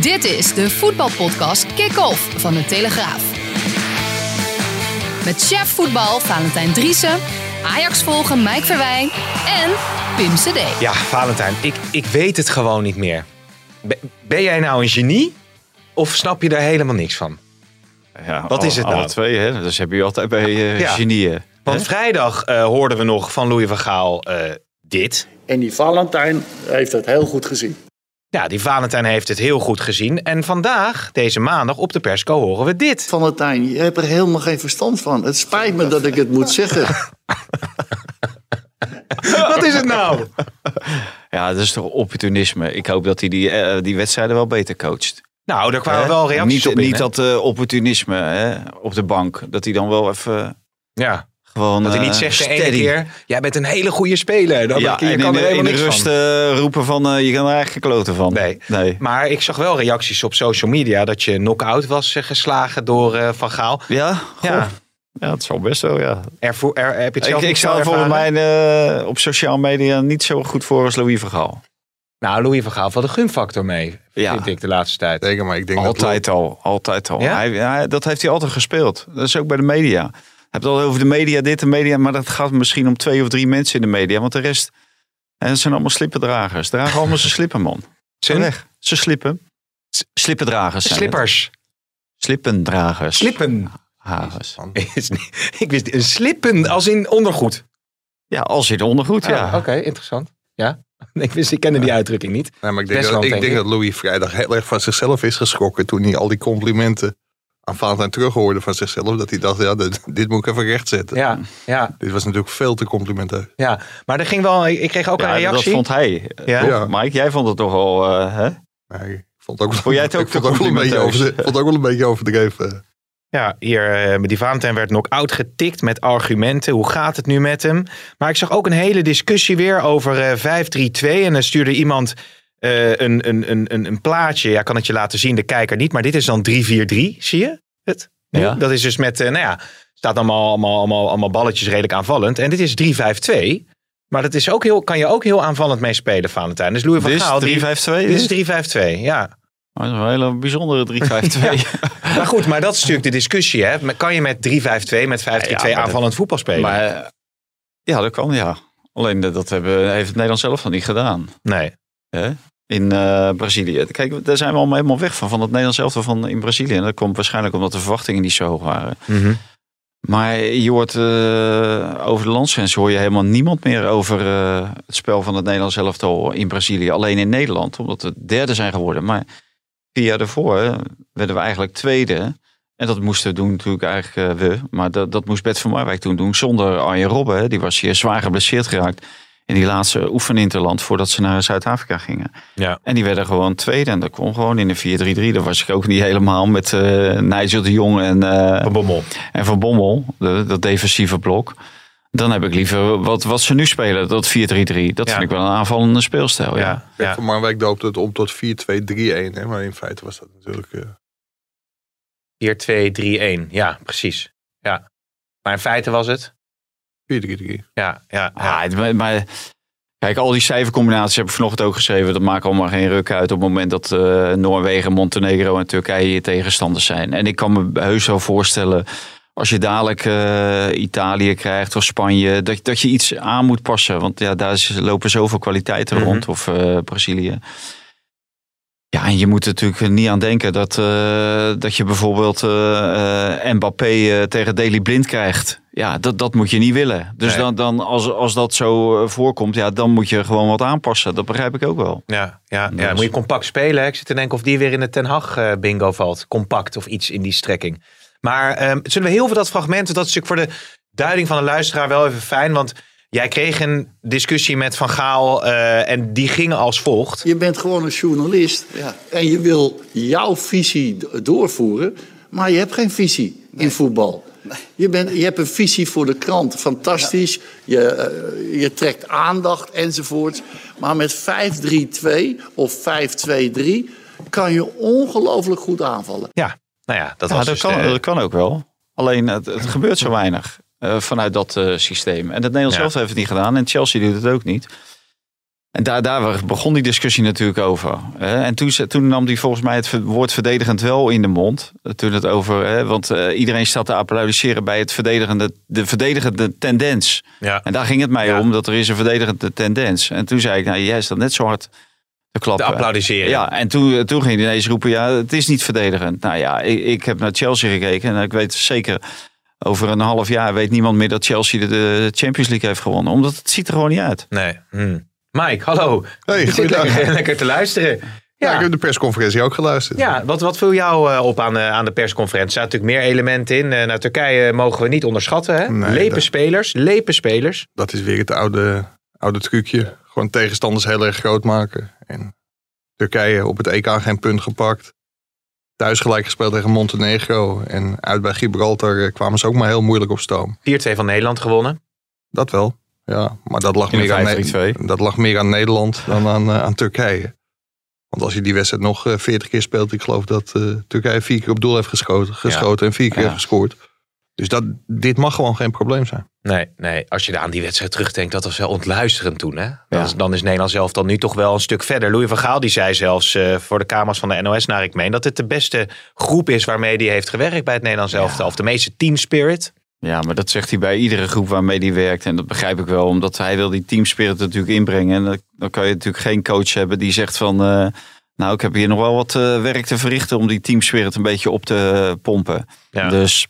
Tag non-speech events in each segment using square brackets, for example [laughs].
Dit is de voetbalpodcast Kick-Off van de Telegraaf. Met chef voetbal Valentijn Driessen, Ajax volgen Mike Verwijn en Pim CD. Ja, Valentijn, ik, ik weet het gewoon niet meer. Be- ben jij nou een genie? Of snap je daar helemaal niks van? Ja, Wat is het nou? Alle twee, hè? Dus heb je altijd bij eh Ja. genieën. Want vrijdag eh, hoorden we nog van Louis van Gaal eh, dit. En die Valentijn heeft het heel goed gezien. Ja, die Valentijn heeft het heel goed gezien. En vandaag, deze maandag, op de persco horen we dit. Valentijn, je hebt er helemaal geen verstand van. Het spijt me dat ik het moet zeggen. [laughs] Wat is het nou? [laughs] Ja, dat is toch opportunisme. Ik hoop dat hij die, eh, die wedstrijden wel beter coacht. Nou, er kwamen Hè? wel reacties niet, op binnen. Niet dat eh, opportunisme hè, op de bank. Dat hij dan wel even Ja, gewoon dat hij eh, niet zegt de ene keer... Jij bent een hele goede speler. Dan Ja, je en kan in, er de- in de niks rust van. eh, roepen van eh, je kan er eigenlijk gekloten van. Nee. nee. Maar ik zag wel reacties op social media dat je knock-out was eh, geslagen door eh, Van Gaal. Ja? Goh. Ja. Ja. het zal best wel, ja. Ervoor, er, heb je het Ik, zelf ik niet sta zo er volgens mij eh, op sociale media niet zo goed voor als Louis Vergaal. Nou, Louis van Gaal valt de gunfactor mee, Ja. vind ik de laatste tijd. Zeker, maar ik denk dat... Altijd al, altijd al. Ja? Hij, hij- dat heeft hij altijd gespeeld. Dat is ook bij de media. Je hebt het al over de media, dit, de media, maar dat gaat misschien om twee of drie mensen in de media. Want de rest, hè, dat zijn allemaal slippendragers. Dragen allemaal zijn slippen, man. Ze Zijn? weg. Ze slippen. Slippendragers zijn het. Slippers. Slippendragers. Slippen. Hagers. [laughs] Is niet- ik wist een slippen als in ondergoed. Ja, als in de ondergoed, ja. Ah, Oké, interessant. Ja, [laughs] ik wist, ik kende die uitdrukking niet. Nee, maar ik denk, dat, ik denk denk ik. dat Louis vrijdag heel erg van zichzelf is geschrokken toen hij al die complimenten aan Valentijn terughoorde van zichzelf. Dat hij dacht, ja, dit, dit moet ik even rechtzetten. Ja, ja, Dit was natuurlijk veel te complimenteus. ja. Maar er ging wel, ik kreeg ook Ja, een dat reactie. vond hij. Ja. Mike, jij vond het toch al, eh, hè? Nee, ik vond, ook, Vond jij het ook ik vond ook wel een beetje over, vond ook wel een beetje overdreven. Ja, hier, eh, die Valentijn werd knock-out getikt met argumenten. Hoe gaat het nu met hem? Maar ik zag ook een hele discussie weer over eh 5-3-2. En dan stuurde iemand eh, een, een, een, een, een plaatje. Ja, kan het je laten zien, de kijker niet. Maar dit is dan 3-4-3. Zie je het? Ja. Dat is dus met, eh, nou ja, staat allemaal, allemaal, allemaal, allemaal balletjes redelijk aanvallend. En dit is 3-5-2. Maar dat is ook heel, kan je ook heel aanvallend mee spelen, Valentijn. Dus Louis van Dit Gaal... is die- 3-5-2? Dit is 3-5-2, ja. Oh, dat is een hele bijzondere 3-5-2. [laughs] Maar goed, maar dat is natuurlijk de discussie. Hè? Kan je met 3-5-2, met 5-3-2 Ja, maar dat- aanvallend voetbal spelen? Maar eh, ja, dat kan, ja. Alleen dat, dat hebben, heeft het Nederland zelf nog niet gedaan. nee. Hè? In eh, Brazilië. Kijk, daar zijn we allemaal helemaal weg van. Van het Nederlands elftal van in Brazilië. En dat komt waarschijnlijk omdat de verwachtingen niet zo hoog waren. Mhm. Maar je hoort eh, over de landsgrens hoor je helemaal niemand meer over eh, het spel van het Nederlands elftal in Brazilië. Alleen in Nederland, omdat we derde zijn geworden. Maar vier jaar daarvoor werden we eigenlijk tweede. En dat moesten doen natuurlijk eigenlijk we. Maar dat, dat moest Bert van Marwijk toen doen. Zonder Arjen Robben. Die was hier zwaar geblesseerd geraakt. In die laatste oefeninterland voordat ze naar Zuid-Afrika gingen. Ja. En die werden gewoon tweede. En dat kon gewoon in de 4-3-3. Daar was ik ook niet helemaal met eh Nigel de Jong en, eh, Van Bommel. en Van Bommel. de- dat defensieve blok. Dan heb ik liever wat, wat ze nu spelen. Dat 4-3-3. Dat Ja. vind ik wel een aanvallende speelstijl. Ja. Ja, ja. Van Marwijk doopte het om tot 4-2-3-1. hè, Maar in feite was dat natuurlijk... eh, 4, 2, 3, 1. Ja, precies. Ja. Maar in feite was het? 4-3-3. Ja, ja. Ah, ja. het- maar, maar kijk, al die cijfercombinaties heb ik vanochtend ook geschreven. Dat maakt allemaal geen ruk uit op het moment dat eh, Noorwegen, Montenegro en Turkije je tegenstanders zijn. En ik kan me heus wel voorstellen, als je dadelijk eh, Italië krijgt of Spanje, dat, dat je iets aan moet passen. Want ja, daar is- lopen zoveel kwaliteiten Mhm. rond. Of eh, Brazilië. Ja, en je moet er natuurlijk niet aan denken dat, eh, dat je bijvoorbeeld eh, Mbappé tegen Daily Blind krijgt. Ja, dat, dat moet je niet willen. Dus Nee. dan, dan als, als dat zo voorkomt, ja, dan moet je gewoon wat aanpassen. Dat begrijp ik ook wel. Ja, ja, ja. moet je compact spelen. Ik zit te denken of die weer in de Ten Hag bingo valt. Compact of iets in die strekking. Maar ehm, zullen we heel veel dat fragment, dat is natuurlijk voor de duiding van de luisteraar wel even fijn. Want Jij kreeg een discussie met Van Gaal eh, en die ging als volgt. Je bent gewoon een journalist ja. en je wil jouw visie doorvoeren, maar je hebt geen visie in voetbal. Je, bent, je hebt een visie voor de krant, fantastisch. Je, eh, je trekt aandacht enzovoort. Maar met 5-3-2 of 5-2-3 kan je ongelooflijk goed aanvallen. Ja, nou ja, dat Ja, was dat, dus kan, de- dat kan ook wel. Alleen het, het gebeurt zo weinig vanuit dat eh, systeem. En het Nederlands zelf heeft het niet gedaan. En Chelsea doet het ook niet. En daar, daar begon die discussie natuurlijk over. en toen, toen nam hij volgens mij het woord verdedigend wel in de mond. Eh, Toen het over, want eh, iedereen staat te applaudisseren bij het verdedigende, de verdedigende tendens. ja, En daar ging het mij Ja. om, dat er is een verdedigende tendens. En toen zei ik, nou jij staat net zo hard te te klappen. applaudisseren. Ja, en toen, toen ging hij ineens roepen, ja, het is niet verdedigend. Nou ja, ik, ik heb naar Chelsea gekeken en ik weet zeker, over een half jaar weet niemand meer dat Chelsea de, Champions League heeft gewonnen. Omdat het ziet er gewoon niet uit. Nee. Hm. Mike, hallo. Hey, lekker, lekker te luisteren. Ja, ik heb de persconferentie ook geluisterd. ja wat, wat viel jou eh, op aan, de- aan de persconferentie? Er zaten natuurlijk meer elementen in. Eh, nou, Turkije mogen we niet onderschatten. Hè? Nee, lepe dat- spelers, lepe spelers. Dat is weer het oude, oude trucje. Gewoon tegenstanders heel erg groot maken. En Turkije op het EK geen punt gepakt. Thuis gelijk gespeeld tegen Montenegro. En uit bij Gibraltar eh, kwamen ze ook maar heel moeilijk op stoom. 4-2 van Nederland gewonnen. Dat wel. Ja, maar dat lag, meer aan, 5-3-2. Ne- dat lag meer aan Nederland dan aan, eh, aan Turkije. Want als je die wedstrijd nog eh, 40 keer speelt, ik geloof dat eh, Turkije vier keer op doel heeft geschoten, geschoten en vier keer Ja. heeft gescoord. Dus dat, dit mag gewoon geen probleem zijn. Nee, nee, als je aan die wedstrijd terugdenkt, dat was wel ontluisterend toen. Hè? Dan, Ja. dan is Nederland zelf dan nu toch wel een stuk verder. Louis van Gaal die zei zelfs eh, voor de kamers van de NOS naar ik meen... dat het de beste groep is waarmee hij heeft gewerkt bij het Nederlands elftal. Of de meeste team spirit. Ja, maar dat zegt hij bij iedere groep waarmee hij werkt. En dat begrijp ik wel, omdat hij wil die teamspirit natuurlijk inbrengen. En dan- dan kan je natuurlijk geen coach hebben die zegt van... eh, nou, ik heb hier nog wel wat eh, werk te verrichten om die teamspirit een beetje op te pompen. Ja. Dus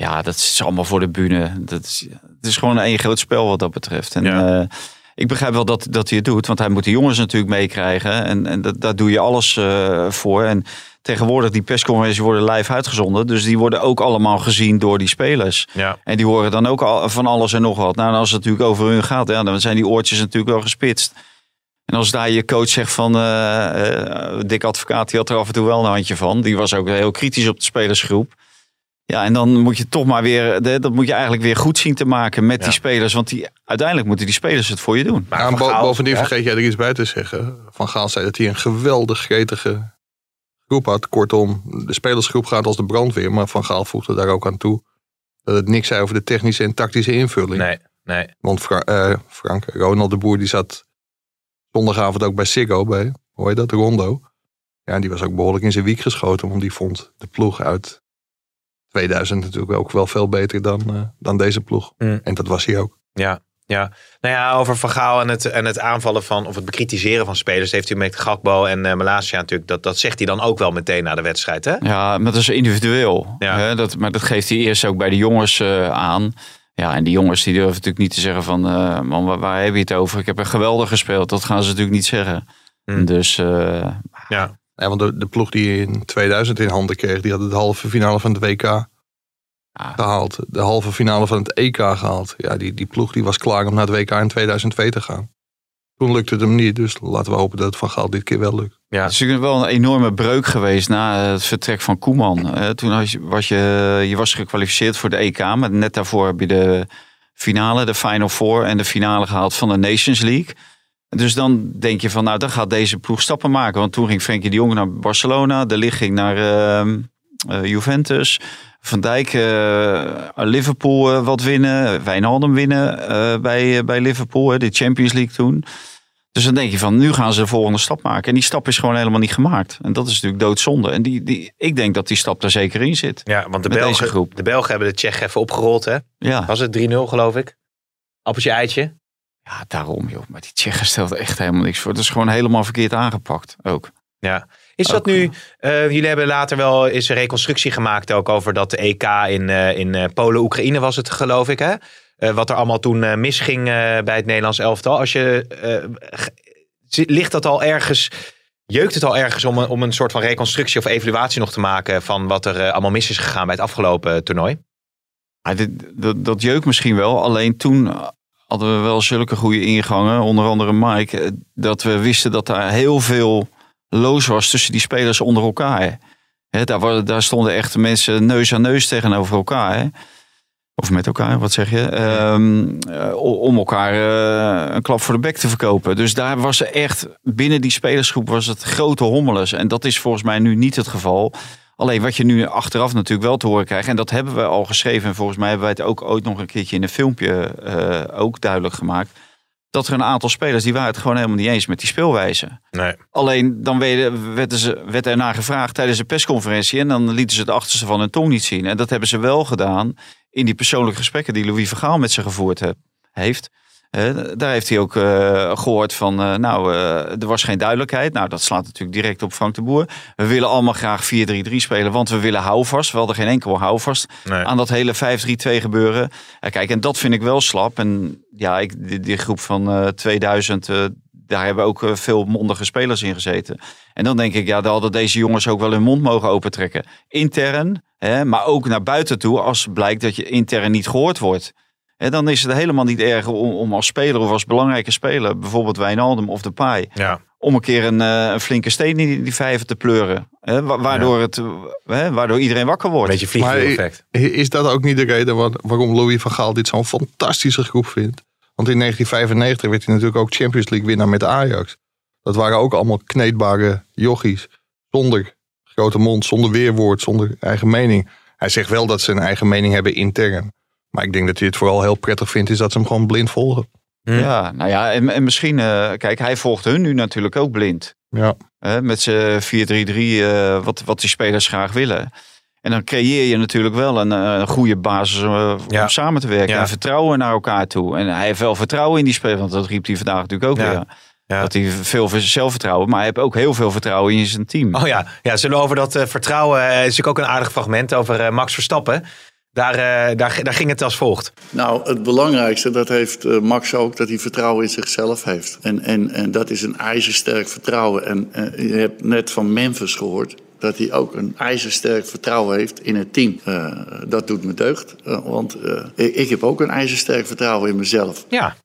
ja, dat is allemaal voor de bühne. Dat is, het is gewoon een groot spel wat dat betreft. En Ja. eh, ik begrijp wel dat, dat hij het doet, want hij moet de jongens natuurlijk meekrijgen. En, en dat, daar doe je alles eh, voor. En tegenwoordig, die persconferenties worden live uitgezonden. Dus die worden ook allemaal gezien door die spelers. Ja. En die horen dan ook al van alles en nog wat. Nou, en als het natuurlijk over hun gaat, ja, dan zijn die oortjes natuurlijk wel gespitst. En als daar je coach zegt van, eh, Dick Advocaat, die had er af en toe wel een handje van. Die was ook heel kritisch op de spelersgroep. Ja, en dan moet je toch maar weer, dat moet je eigenlijk weer goed zien te maken met Ja. die spelers. Want die, uiteindelijk moeten die spelers het voor je doen. Maar Ja, Gaal- bovendien ja. vergeet jij er iets bij te zeggen. Van Gaal zei dat hij een geweldig gretige groep had. Kortom, de spelersgroep gaat als de brandweer. Maar Van Gaal voegde daar ook aan toe dat het niks zei over de technische en tactische invulling. Nee, nee. Want Fra- eh, Frank, Ronald de Boer, die zat zondagavond ook bij Siggo, bij, hoe heet dat, Rondo. Ja, en die was ook behoorlijk in zijn wiek geschoten, want die vond de ploeg uit 2000 natuurlijk ook wel veel beter dan, eh, dan deze ploeg. Mm. En dat was hij ook. Ja, ja. Nou ja, over Van Gaal en het, en het aanvallen van, of het bekritiseren van spelers, heeft u met Gakbo en eh Malasia natuurlijk, dat, dat zegt hij dan ook wel meteen na de wedstrijd, hè? Ja, maar dat is individueel. Ja. Hè? Dat, maar dat geeft hij eerst ook bij de jongens eh, aan. Ja, en die jongens die durven natuurlijk niet te zeggen van... eh, man, waar, waar heb je het over? Ik heb er geweldig gespeeld. Dat gaan ze natuurlijk niet zeggen. Hmm. Dus eh, Ja, Ja, want de, de ploeg die je in 2000 in handen kreeg, die had de halve finale van het WK gehaald. De halve finale van het EK gehaald. Ja, die, die ploeg die was klaar om naar het WK in 2002 te gaan. Toen lukte het hem niet, dus laten we hopen dat het Van Gaal dit keer wel lukt. ja. Het is natuurlijk wel een enorme breuk geweest na het vertrek van Koeman. Eh, toen was je, was je, je was gekwalificeerd voor de EK, maar net daarvoor heb je de finale, de Final Four en de finale gehaald van de Nations League. Dus dan denk je van, nou, dan gaat deze ploeg stappen maken. Want toen ging Frenkie de Jong naar Barcelona, De Ligt ging naar eh, eh, Juventus. Van Dijk, eh, Liverpool eh, wat winnen, Wijnaldum winnen eh, bij, eh, bij Liverpool, de Champions League toen. Dus dan denk je van, nu gaan ze de volgende stap maken. En die stap is gewoon helemaal niet gemaakt. En dat is natuurlijk doodzonde. En die, die, ik denk dat die stap er zeker in zit. ja want de Belgen, de Belgen hebben de Tsjech even opgerold, hè? Ja, Was het 3-0 geloof ik? Appeltje eitje? ja daarom joh. Maar die Tsjechen stelt echt helemaal niks voor. Het is gewoon helemaal verkeerd aangepakt ook. Ja. Is dat nu, eh, jullie hebben later wel eens een reconstructie gemaakt ook over dat EK in, eh, in eh, Polen-Oekraïne was het geloof ik hè? Wat er allemaal toen misging bij het Nederlands elftal. Als je, ligt dat al ergens, jeukt het al ergens om een, om een soort van reconstructie of evaluatie nog te maken van wat er allemaal mis is gegaan bij het afgelopen toernooi? Dit, dat, dat jeukt misschien wel. Alleen toen hadden we wel zulke goede ingangen, onder andere Mike, dat we wisten dat daar heel veel loos was tussen die spelers onder elkaar. Daar, daar stonden echt mensen neus aan neus tegenover elkaar. Of met elkaar, wat zeg je? Ehm, eh, om elkaar eh, een klap voor de bek te verkopen. Dus daar was echt, binnen die spelersgroep was het grote hommeles. En dat is volgens mij nu niet het geval. Alleen wat je nu achteraf natuurlijk wel te horen krijgt. En dat hebben we al geschreven. En volgens mij hebben wij het ook ooit nog een keertje in een filmpje eh, ook duidelijk gemaakt. Dat er een aantal spelers die waren het gewoon helemaal niet eens met die speelwijze. Nee. Alleen dan werden, werden ze, werd er naar gevraagd tijdens de persconferentie. En dan lieten ze het achterste van hun tong niet zien. En dat hebben ze wel gedaan in die persoonlijke gesprekken die Louis Vergaal met ze gevoerd he- heeft. Daar heeft hij ook eh, gehoord van, eh, nou, eh, er was geen duidelijkheid. Nou, dat slaat natuurlijk direct op Frank de Boer. We willen allemaal graag 4-3-3 spelen, want we willen houvast. We hadden geen enkel houvast Nee. aan dat hele 5-3-2 gebeuren. Kijk, en dat vind ik wel slap. En ja, ik, die, die groep van eh 2000, eh, daar hebben ook veel mondige spelers in gezeten. En dan denk ik, ja, dan hadden deze jongens ook wel hun mond mogen opentrekken. Intern, hè, maar ook naar buiten toe, als blijkt dat je intern niet gehoord wordt. Hè, dan is het helemaal niet erg om, om als speler of als belangrijke speler, bijvoorbeeld Wijnaldum of de Paai, Ja. om een keer een, eh, een flinke steen in die, vijven te pleuren. Hè, wa- waardoor, het, hè, waardoor iedereen wakker Een wordt. beetje. Is dat ook niet de reden waar- waarom Louis van Gaal dit zo'n fantastische groep vindt? Want in 1995 werd hij natuurlijk ook Champions League winnaar met Ajax. Dat waren ook allemaal kneedbare jochies. Zonder grote mond, zonder weerwoord, zonder eigen mening. Hij zegt wel dat ze een eigen mening hebben intern. Maar ik denk dat hij het vooral heel prettig vindt, is dat ze hem gewoon blind volgen. Hm. Ja, nou ja, en, en misschien, eh, kijk, hij volgt hun nu natuurlijk ook blind. Ja. Hè, met zijn 4-3-3, eh, wat, wat die spelers graag willen. En dan creëer je natuurlijk wel een, eh, een goede basis Ja. om samen te werken. Ja. En vertrouwen naar elkaar toe. En hij heeft wel vertrouwen in die spelers, want dat riep hij vandaag natuurlijk ook Ja. weer. Ja. Dat hij veel zelfvertrouwen, maar hij heeft ook heel veel vertrouwen in zijn team. Oh ja, ja zullen we over dat vertrouwen. is natuurlijk ook een aardig fragment over Max Verstappen. Daar, eh, daar, daar ging het als volgt. Nou, het belangrijkste, dat heeft eh, Max ook, dat hij vertrouwen in zichzelf heeft. En, en, en dat is een ijzersterk vertrouwen. En eh, je hebt net van Memphis gehoord dat hij ook een ijzersterk vertrouwen heeft in het team. Eh, dat doet me deugd, eh, want eh, ik, ik heb ook een ijzersterk vertrouwen in mezelf. Ja,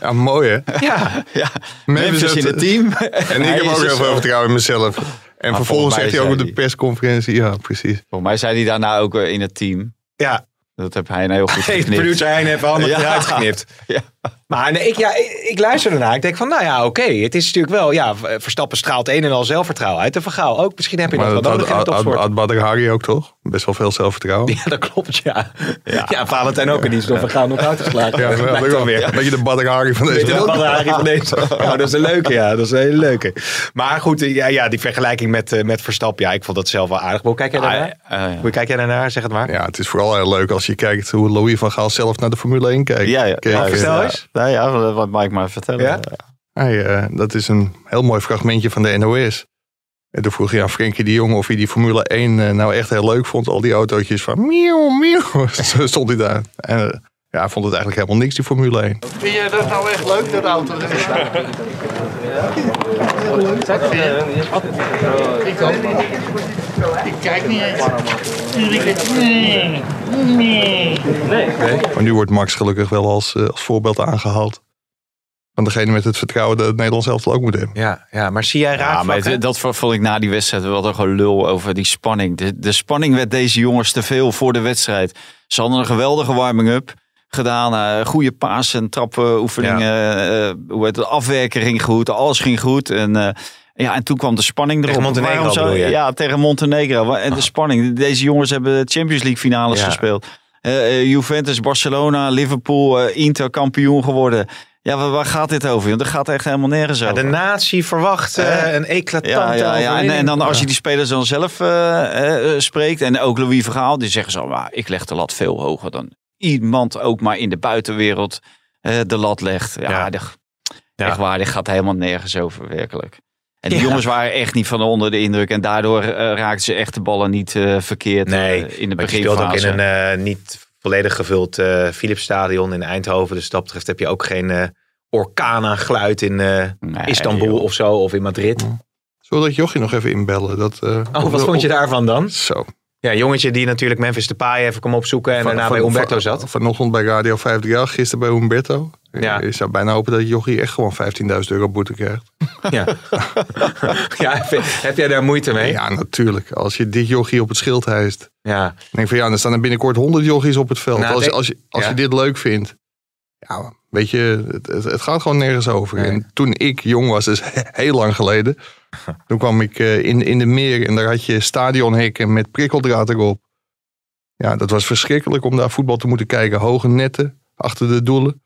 Ja, mooi hè? ja. Ja, Memphis Memphis in het team. En ik heb ook heel veel vertrouwen in mezelf. En vervolgens zegt hij ook op de persconferentie, ja precies. Volgens mij zei hij daarna ook in het team. Ja. Dat heb hij een heel goed [laughs] Hey, geknipt. producer Hein heeft handig [laughs] Ja. eruit geknipt. Ja. Maar nee, ik, ja, ik, ik luister ernaar. Ik denk van, nou ja, oké. Het is natuurlijk wel, ja, Verstappen straalt een en al zelfvertrouwen uit. De Vergaal ook. Misschien heb je dat wel nodig in de had, had, Hari ook toch? Best wel veel zelfvertrouwen. Ja, dat klopt, ja. Ja, Valentijn ook. En die is door Vergaal nog uitgeslagen. Ja, dat lijkt wel weer. Een beetje de Badr van deze wat Harry van deze. Ja, dat is een leuke, ja. Dat is een hele leuke. Maar goed, ja, ja die vergelijking met, eh, met Verstappen. Ja, ik vond dat zelf wel aardig. Hoe kijk jij daarnaar? Ah, ja. Hoe kijk jij daarnaar? Zeg het maar. Ja, het is vooral heel leuk als je kijkt hoe Louis van Gaal zelf naar de Formule 1 kijkt. Ja, ja. Ja, eh, vertel ja. Eens. Nou ja, wat Mike maar vertellen. Ja? hij, eh, dat is een heel mooi fragmentje van de NOS. En toen vroeg je aan Frenkie de Jong of hij die Formule 1 eh, nou echt heel leuk vond. Al die autootjes van miauw, miauw. [laughs] Zo stond hij daar. En eh, ja, hij vond het eigenlijk helemaal niks, die Formule 1. Vind jij dat nou echt leuk, dat auto? Ik ook niet. Ik kijk niet Nee. Nee. Maar nu wordt Max gelukkig wel als, eh, als voorbeeld aangehaald. Van degene met het vertrouwen dat het Nederlands elftal ook moet hebben. Ja, ja, maar zie jij raar Ja, maar het- dat vond ik na die wedstrijd wel toch een lul over die spanning. De, de spanning werd deze jongens te veel voor de wedstrijd. Ze hadden een geweldige warming-up gedaan. eh, goede paas en trappenoefeningen. eh, hoe het, de afwerken ging goed. Alles ging goed. En, eh, ja, en toen kwam de spanning erop. Tegen Montenegro? Ja, tegen Montenegro. En de spanning. Deze jongens hebben Champions League finales Ja. gespeeld. Eh, eh, Juventus, Barcelona, Liverpool, eh, Inter kampioen geworden. Ja, waar, waar gaat dit over? joh? Dat gaat echt helemaal nergens Ja, over. de natie verwacht een eclatante Ja, ja, ja. En, en dan als je die spelers dan zelf spreekt. En ook Louis Vergaal. Die zeggen zo, maar ik leg de lat veel hoger dan iemand ook maar in de buitenwereld de lat legt. Ja, Ja. echt waar. Dit gaat helemaal nergens over werkelijk. En die Ja. jongens waren echt niet van onder de indruk. En daardoor eh, raakten ze echt de ballen niet eh, verkeerd Nee, eh, in de Maar je speelt ook beginfase. in een eh, niet volledig gevuld eh Philipsstadion in Eindhoven. Dus dat betreft heb je ook geen eh orkaan aan geluid in eh, Nee, Istanbul joh. of zo. Of in Madrid. Zullen we dat jochie nog even inbellen? Dat, eh, Oh, wat vond je daarvan dan? Zo. Ja, jongetje die natuurlijk Memphis Depay even kwam opzoeken en daarna bij Umberto zat. Vanochtend bij Radio 538, gisteren bij Umberto. Ja. Je zou bijna hopen dat Jochie echt gewoon 15.000 euro boete krijgt. [laughs] Ja. [laughs] ja, heb, jij daar moeite mee? Ja, natuurlijk. Als je dit jochie op het schild hijst. Ja. Dan denk ik van ja, dan staan er binnenkort 100 jochies op het veld. Nou, als, als, je, als ja. je dit leuk vindt. Ja, weet je, het, gaat gewoon nergens over. Nee. En toen ik jong was, dus [laughs] heel lang geleden. [laughs] toen kwam ik eh, in, in de meer en daar had je stadionhekken met prikkeldraad erop. Ja, dat was verschrikkelijk om daar voetbal te moeten kijken. Hoge netten achter de doelen.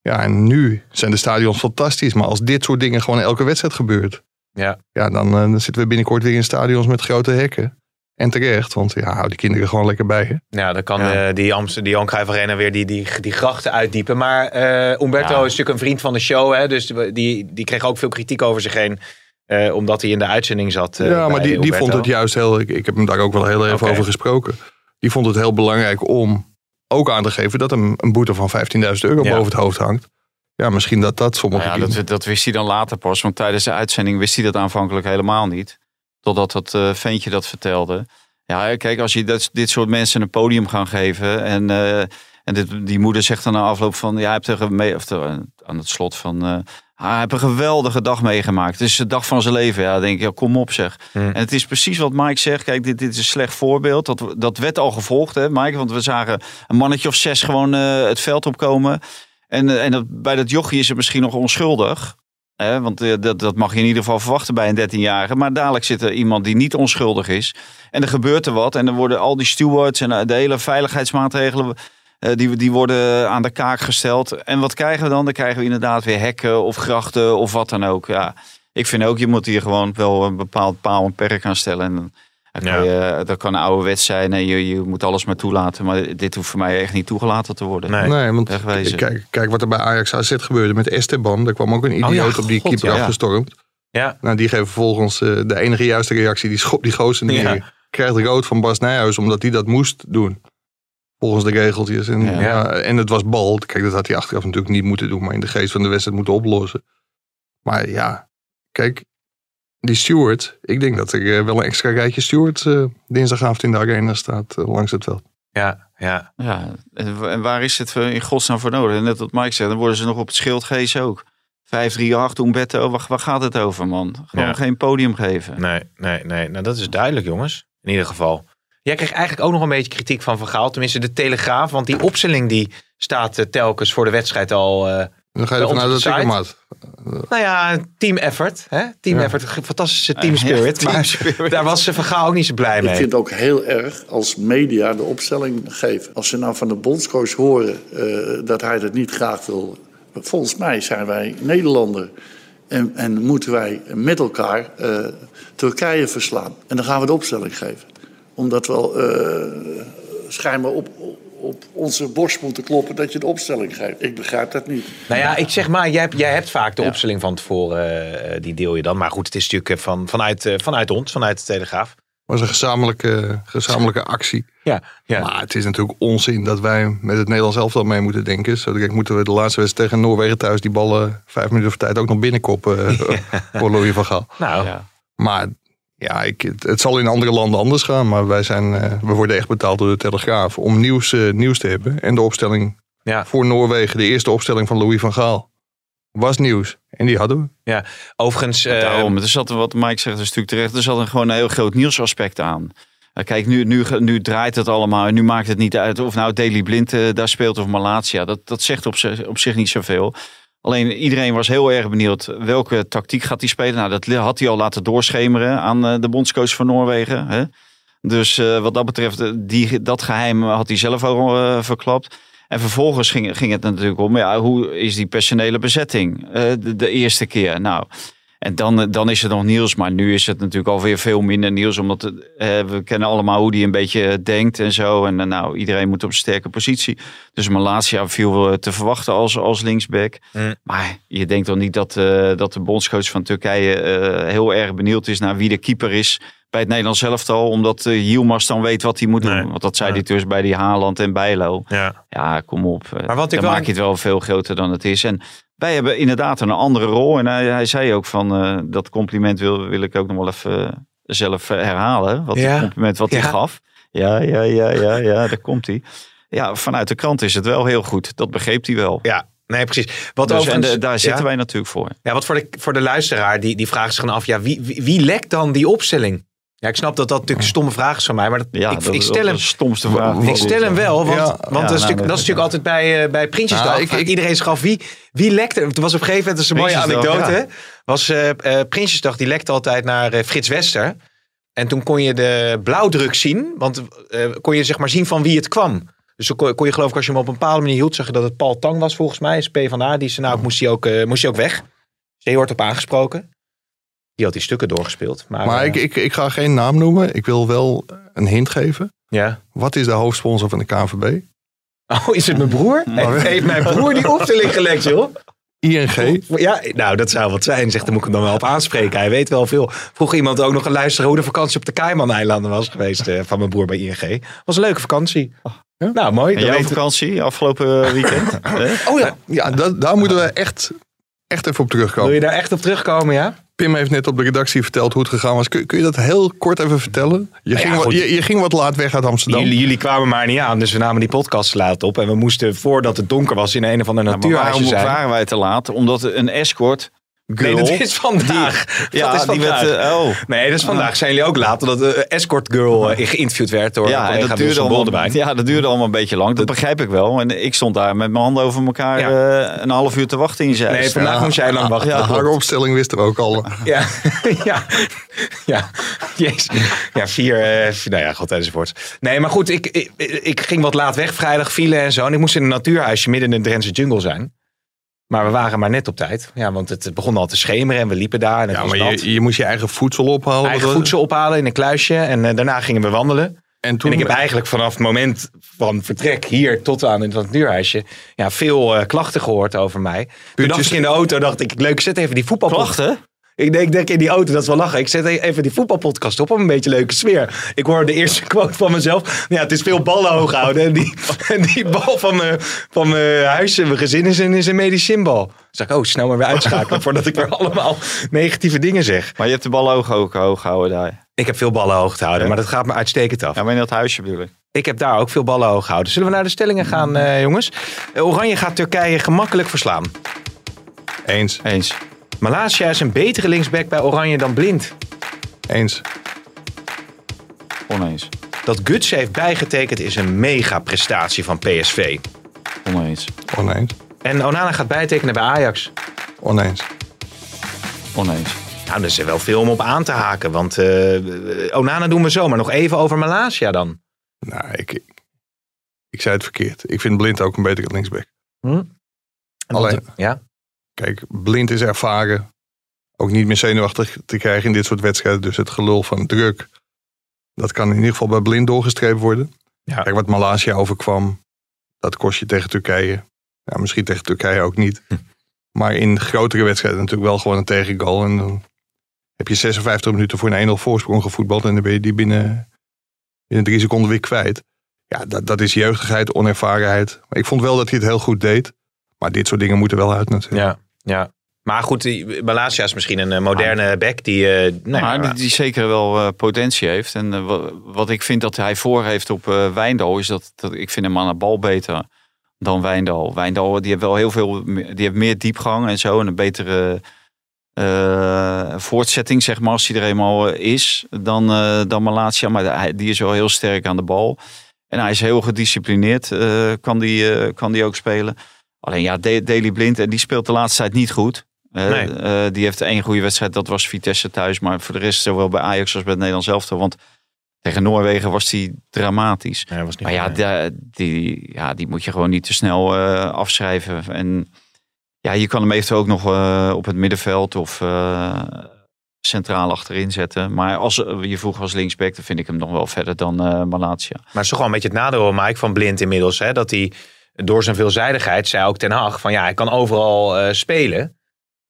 Ja, en nu zijn de stadions fantastisch. Maar als dit soort dingen gewoon elke wedstrijd gebeurt. Ja. Ja, dan, eh, dan zitten we binnenkort weer in stadions met grote hekken. En terecht, want ja, hou die kinderen gewoon lekker bij. Hè? Ja, dan kan Ja. eh, die, Amsterdam, die Johan Cruijff Arena weer die, die, die grachten uitdiepen. Maar eh Umberto Ja. is natuurlijk een vriend van de show. Hè, dus die, die kreeg ook veel kritiek over zich heen. eh, omdat hij in de uitzending zat. eh, ja, maar die, die Umberto. vond het juist heel. Ik, ik heb hem daar ook wel heel even over gesproken. Die vond het heel belangrijk om ook aan te geven dat hem een boete van 15.000 euro Ja. boven het hoofd hangt. Ja, misschien dat dat sommige Nou ja, dat, dat wist hij dan later pas. Want tijdens de uitzending wist hij dat aanvankelijk helemaal niet. Totdat dat eh, ventje dat vertelde. Ja, kijk, als je dat, dit soort mensen een podium gaan geven. En, eh, en dit, die moeder zegt dan na afloop van... Ja, hij heeft tegen mee, of te- aan het slot van... eh, ah, hij heeft een geweldige dag meegemaakt. Het is de dag van zijn leven. Ja, denk ik, ja, kom op zeg. Hmm. En het is precies wat Mike zegt. Kijk, dit, dit is een slecht voorbeeld. Dat, dat werd al gevolgd, hè, Mike? Want we zagen een mannetje of zes gewoon eh, het veld opkomen. En, eh, en dat, bij dat jochie is het misschien nog onschuldig. Want eh, dat, dat mag je in ieder geval verwachten bij een 13-jarige. Maar dadelijk zit er iemand die niet onschuldig is. En er gebeurt er wat. En dan worden al die stewards en eh, de hele veiligheidsmaatregelen... eh, die, die worden aan de kaak gesteld. En wat krijgen we dan? Dan krijgen we inderdaad weer hekken of grachten of wat dan ook. Ja, ik vind ook, je moet hier gewoon wel een bepaald paal en perk aan stellen. En dan kan je, dat kan ouderwets zijn en je, je moet alles maar toelaten. Maar dit hoeft voor mij echt niet toegelaten te worden. Nee. Nee, want kijk, kijk wat er bij Ajax AZ gebeurde met Esteban. Daar kwam ook een idioot Oh ja, op die god, keeper ja. afgestormd. Ja. Nou, die geven vervolgens eh, de enige juiste reactie. Die schop die gozer neer. Ja. Krijgt rood van Bas Nijhuis omdat hij dat moest doen. Volgens de regeltjes. En, Ja. ja. en het was bal. Kijk, dat had hij achteraf natuurlijk niet moeten doen. Maar in de geest van de wedstrijd moeten oplossen. Maar ja, kijk. Die steward. Ik denk dat er eh, wel een extra rijtje stewards eh, dinsdagavond in de arena staat. eh, langs het veld. Ja, ja. Ja, en wa- en waar is het in godsnaam voor nodig? En net wat Mike zei, dan worden ze nog op het schild gees ook. 538, Umberto, waar, waar gaat het over, man? Gewoon Ja. geen podium geven. Nee, nee, nee. Nou, dat is duidelijk, jongens. In ieder geval. Jij kreeg eigenlijk ook nog een beetje kritiek van Van Gaal. Tenminste, de Telegraaf. Want die opstelling die staat telkens voor de wedstrijd al... eh, dan ga je ervan uit dat de ik hem had. nou ja, team effort. Hè? Team Ja. effort. Fantastische team spirit. Ja, [laughs] team maar spirit. daar was ze Van Gaal ook niet zo blij Ik mee. vind het ook heel erg als media de opstelling geven. Als ze nou van de bondscoach horen eh, dat hij dat niet graag wil. Volgens mij zijn wij Nederlander. En, en moeten wij met elkaar eh, Turkije verslaan. En dan gaan we de opstelling geven. Omdat we al, eh, schijnbaar op, op onze borst moeten kloppen dat je de opstelling geeft. Ik begrijp dat niet. Nou ja, ik zeg maar, jij, hebt- jij hebt vaak de opstelling van tevoren. eh, die deel je dan. Maar goed, het is natuurlijk eh, van, vanuit, eh, vanuit ons, vanuit de Telegraaf. was een gezamenlijke, gezamenlijke actie. Ja, ja. Maar het is natuurlijk onzin dat wij met het Nederlands elftal mee moeten denken. Zo direct moeten we de laatste wedstrijd tegen Noorwegen thuis die ballen vijf minuten voor tijd ook nog binnenkoppen eh, voor Louis van Gaal. nou, Ja. Maar ja, ik, het, het zal in andere landen anders gaan. Maar wij zijn, eh, we worden echt betaald door de Telegraaf om nieuws, eh, nieuws te hebben. En de opstelling Ja. voor Noorwegen, de eerste opstelling van Louis van Gaal, was nieuws. En die hadden we. overigens... eh, Daarom, er zat, wat Mike zegt, is natuurlijk terecht. Er zat een, gewoon een heel groot nieuwsaspect aan. Eh, Kijk, nu, nu, nu draait het allemaal en nu maakt het niet uit of nou Daily Blind daar speelt of Malatia. Dat, dat zegt op, zich- op zich niet zoveel. Alleen iedereen was heel erg benieuwd welke tactiek gaat hij spelen. Nou, dat had hij al laten doorschemeren aan eh, de bondscoach van Noorwegen. Hè? Dus eh, wat dat betreft, eh, die, dat geheim had hij zelf ook al eh, verklapt. En vervolgens ging, ging het natuurlijk om, ja, hoe is die personele bezetting de, de eerste keer? Nou, en dan, eh, dan is het nog nieuws, maar nu is het natuurlijk alweer veel minder nieuws. Omdat het, eh, we kennen allemaal hoe die een beetje denkt en zo. En eh, nou, iedereen moet op een sterke positie. Dus Malasia viel eh, te verwachten als, als linksback. Mm. Maar je denkt toch niet dat, eh, dat de bondscoach van Turkije eh, heel erg benieuwd is naar wie de keeper is bij het Nederlands elftal. Omdat uh, dan weet wat hij moet Nee. doen. Want dat zei hij dus bij die Haaland en Bijlo. ja. Ja, kom op. Eh, Maar wat ik dan wel- maak je het wel veel groter dan het is. En wij hebben inderdaad een andere rol. En hij, hij zei ook van, eh, dat compliment wil, wil ik ook nog wel even zelf eh, herhalen. Wat Ja. het compliment wat hij gaf. Ja, ja, ja, ja, ja, daar komt hij. Ja, vanuit de krant is het wel heel goed. Dat begreep hij wel. Ja, nee, precies. Wat Dus, en overigens, de- daar zitten ja? wij natuurlijk voor. Ja, wat voor de, voor de luisteraar, die, die vraagt zich dan af, ja, wie, wie, wie lekt dan die opstelling? Ja, ik snap dat dat natuurlijk een stomme vraag is van mij, maar dat, Ja, ik, dat, ik is stel hem, stomste vraag. ik stel hem wel, want, Ja. want dat, is nou, natuurlijk, dat- is natuurlijk altijd bij, eh bij Prinsjesdag. Nou, ik- Vraagt ik- Iedereen zich af, wie, wie lekte? Het was op een gegeven moment, dat is een mooie anekdote, was eh eh, Prinsjesdag, die lekte altijd naar Frits Wester. En toen kon je de blauwdruk zien, want kon je zeg maar zien van wie het kwam. Dus dan kon, kon je geloof ik, als je hem op een bepaalde manier hield, zag je dat het Paul Tang was volgens mij, is PvdA. Die zei, nou, moest hij ook, moest hij ook weg. Dus je wordt op aangesproken. Die had die stukken doorgespeeld. Maar, Maar eh, ik, ik, ik ga geen naam noemen. Ik wil wel een hint geven. ja. Wat is de hoofdsponsor van de KNVB? Oh, is het mijn broer? [laughs] Heeft, heeft mijn broer die opstelling gelekt, joh? ING. Ja, nou, dat zou wat zijn. Zegt, dan moet ik hem dan wel op aanspreken. Hij weet wel veel. Vroeg iemand ook nog een luisteren hoe de vakantie op de Cayman-eilanden was geweest eh, van mijn broer bij ING. Was een leuke vakantie. Nou, mooi. En jouw vakantie afgelopen weekend? Hè? [laughs] Oh ja, Ja, dat, daar moeten we echt, echt even op wil terugkomen. je daar echt op terugkomen, ja? Pim heeft net op de redactie verteld hoe het gegaan was. Kun, kun je dat heel kort even vertellen? Je, ja, ging, wat, je, je ging wat laat weg uit Amsterdam. Jullie, jullie kwamen maar niet aan, dus we namen die podcast laat op. En we moesten, voordat het donker was, in een of ander Ja, maar natuurhuisje waarom zijn. waren wij te laat? Omdat een escort Nee, girl... dat is vandaag. ja, dat is die vandaag. eh, oh. Nee, dus vandaag zijn jullie ook laat, omdat de escort girl eh, geïnterviewd werd door Ja, en dat Wilson duurde, allemaal, ja, dat duurde allemaal een beetje lang. Dat begrijp ik wel. En ik stond daar met mijn handen over elkaar eh, een half uur te wachten in zijn. Nee, vandaag moest jij lang wachten. Ja. dat Haar opstelling wisten we ook al. [laughs] Ja, ja, ja, Jezus. ja, vier, eh, vier- nou ja, god enzovoort. Nee, maar goed, ik, ik, ik ging wat laat weg, vrijdag file en zo. En ik moest in een natuurhuisje midden in de Drentse jungle zijn. Maar we waren maar net op tijd. Ja, want het begon al te schemeren en we liepen daar. En het Ja, was maar je, je moest je eigen voedsel ophalen. Eigen voedsel ophalen in een kluisje. En eh, daarna gingen we wandelen. En toen, En ik heb eigenlijk vanaf het moment van vertrek hier tot aan in het natuurhuisje... Ja, veel eh, klachten gehoord over mij. Toen dacht ik in de auto, dacht ik, leuk, zet even die voetbalpodcast. Klachten? Ik denk, denk in die auto, dat is wel lachen. Ik zet even die voetbalpodcast op om een beetje leuke sfeer. Ik hoor de eerste [laughs] quote van mezelf. Ja, het is veel ballen hoog houden. En die, [laughs] en die bal van mijn, van mijn huis en mijn gezin is een, is een medicinbal. Dus zeg ik, oh, snel maar weer uitschakelen [laughs] voordat ik weer allemaal negatieve dingen zeg. Maar je hebt de bal hoog, hoog, hoog gehouden daar. Ik heb veel ballen hoog te houden, maar dat gaat me uitstekend af. Ja, maar in dat huisje bedoel ik. Ik heb daar ook veel ballen hoog gehouden. Zullen we naar de stellingen gaan, eh, jongens? Eh, Oranje gaat Turkije gemakkelijk verslaan. Eens, Eens. Malasia is een betere linksback bij Oranje dan Blind. eens, Oneens. Dat Guts heeft bijgetekend is een mega prestatie van PSV. Oneens. oneens, En Onana gaat bijtekenen bij Ajax. oneens. Oneens. Nou, er is er wel veel om op aan te haken. Want eh, Onana doen we zo. Maar nog even over Malasia dan. Nou, ik, ik, ik zei het verkeerd. Ik vind Blind ook een betere linksback. En Alleen- Ja? Kijk, Blind is ervaren. Ook niet meer zenuwachtig te krijgen in dit soort wedstrijden. Dus het gelul van druk. Dat kan in ieder geval bij Blind doorgestreept worden. Ja. Kijk, wat Malaysia overkwam. Dat kost je tegen Turkije. Ja, misschien tegen Turkije ook niet. Hm. Maar in grotere wedstrijden natuurlijk wel gewoon een tegengoal. En dan heb je 56 minuten voor een 1-0 voorsprong gevoetbald. En dan ben je die binnen, binnen drie seconden weer kwijt. Ja, dat, dat is jeugdigheid, onervarenheid. Maar ik vond wel dat hij het heel goed deed. Maar dit soort dingen moeten wel uit natuurlijk. Ja. Ja. Maar goed, Malasia is misschien een eh, moderne back die... eh maar die, die zeker wel eh, potentie heeft. En wa- wat ik vind dat hij voor heeft op Wijndal, is dat, dat ik vind hem aan de bal beter dan Wijndal. Wijndal die heeft wel heel veel, meer- die heeft meer diepgang en zo. En een betere voortzetting, zeg maar, als hij er eenmaal is, dan, dan Malatia. Maar die is wel heel sterk aan de bal. En hij is heel gedisciplineerd, kan, die, kan die ook spelen. Alleen ja, Da- Daley Blind, en die speelt de laatste tijd niet goed. Eh, Nee. eh, die heeft één goede wedstrijd, dat was Vitesse thuis. Maar voor de rest, zowel bij Ajax als bij het Nederlands elftal. Want tegen Noorwegen was die dramatisch. Nee, dat was niet Maar ja, die, ja, die moet je gewoon niet te snel eh, afschrijven. En ja, je kan hem eventueel ook nog op het middenveld of centraal achterin zetten. Maar als je vroeg als linksback, dan vind ik hem nog wel verder dan eh Malatia. Maar het is toch wel een beetje het nadeel, Mike, van Blind inmiddels. Hè? Dat hij door zijn veelzijdigheid, zei ook Ten Hag, van ja, hij kan overal eh, spelen.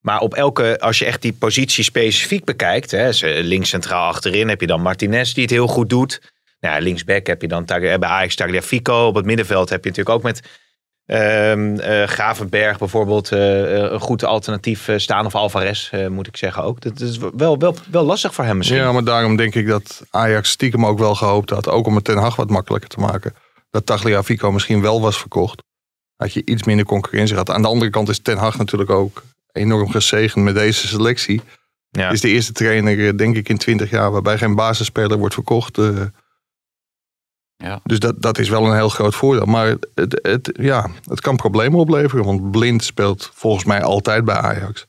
Maar op elke, als je echt die positie specifiek bekijkt, hè, links centraal achterin heb je dan Martinez die het heel goed doet. Nou, linksback heb je dan Tag- bij Ajax Tagliafico. Op het middenveld heb je natuurlijk ook met eh, Gravenberg bijvoorbeeld, eh, eh, een goed alternatief eh, staan. Of Alvarez, eh, moet ik zeggen ook. Dat is wel, wel, wel lastig voor hem misschien. Ja, maar daarom denk ik dat Ajax stiekem ook wel gehoopt had. Ook om het Ten Hag wat makkelijker te maken. Dat Tagliafico misschien wel was verkocht. Had je iets minder concurrentie gehad. Aan de andere kant is Ten Hag natuurlijk ook enorm gezegend met deze selectie. Ja. Is de eerste trainer, eh, denk ik, in 20 jaar waarbij geen basisspeler wordt verkocht. eh. Ja. Dus dat, dat is wel een heel groot voordeel. Maar het, het, ja, het kan problemen opleveren. Want Blind speelt volgens mij altijd bij Ajax.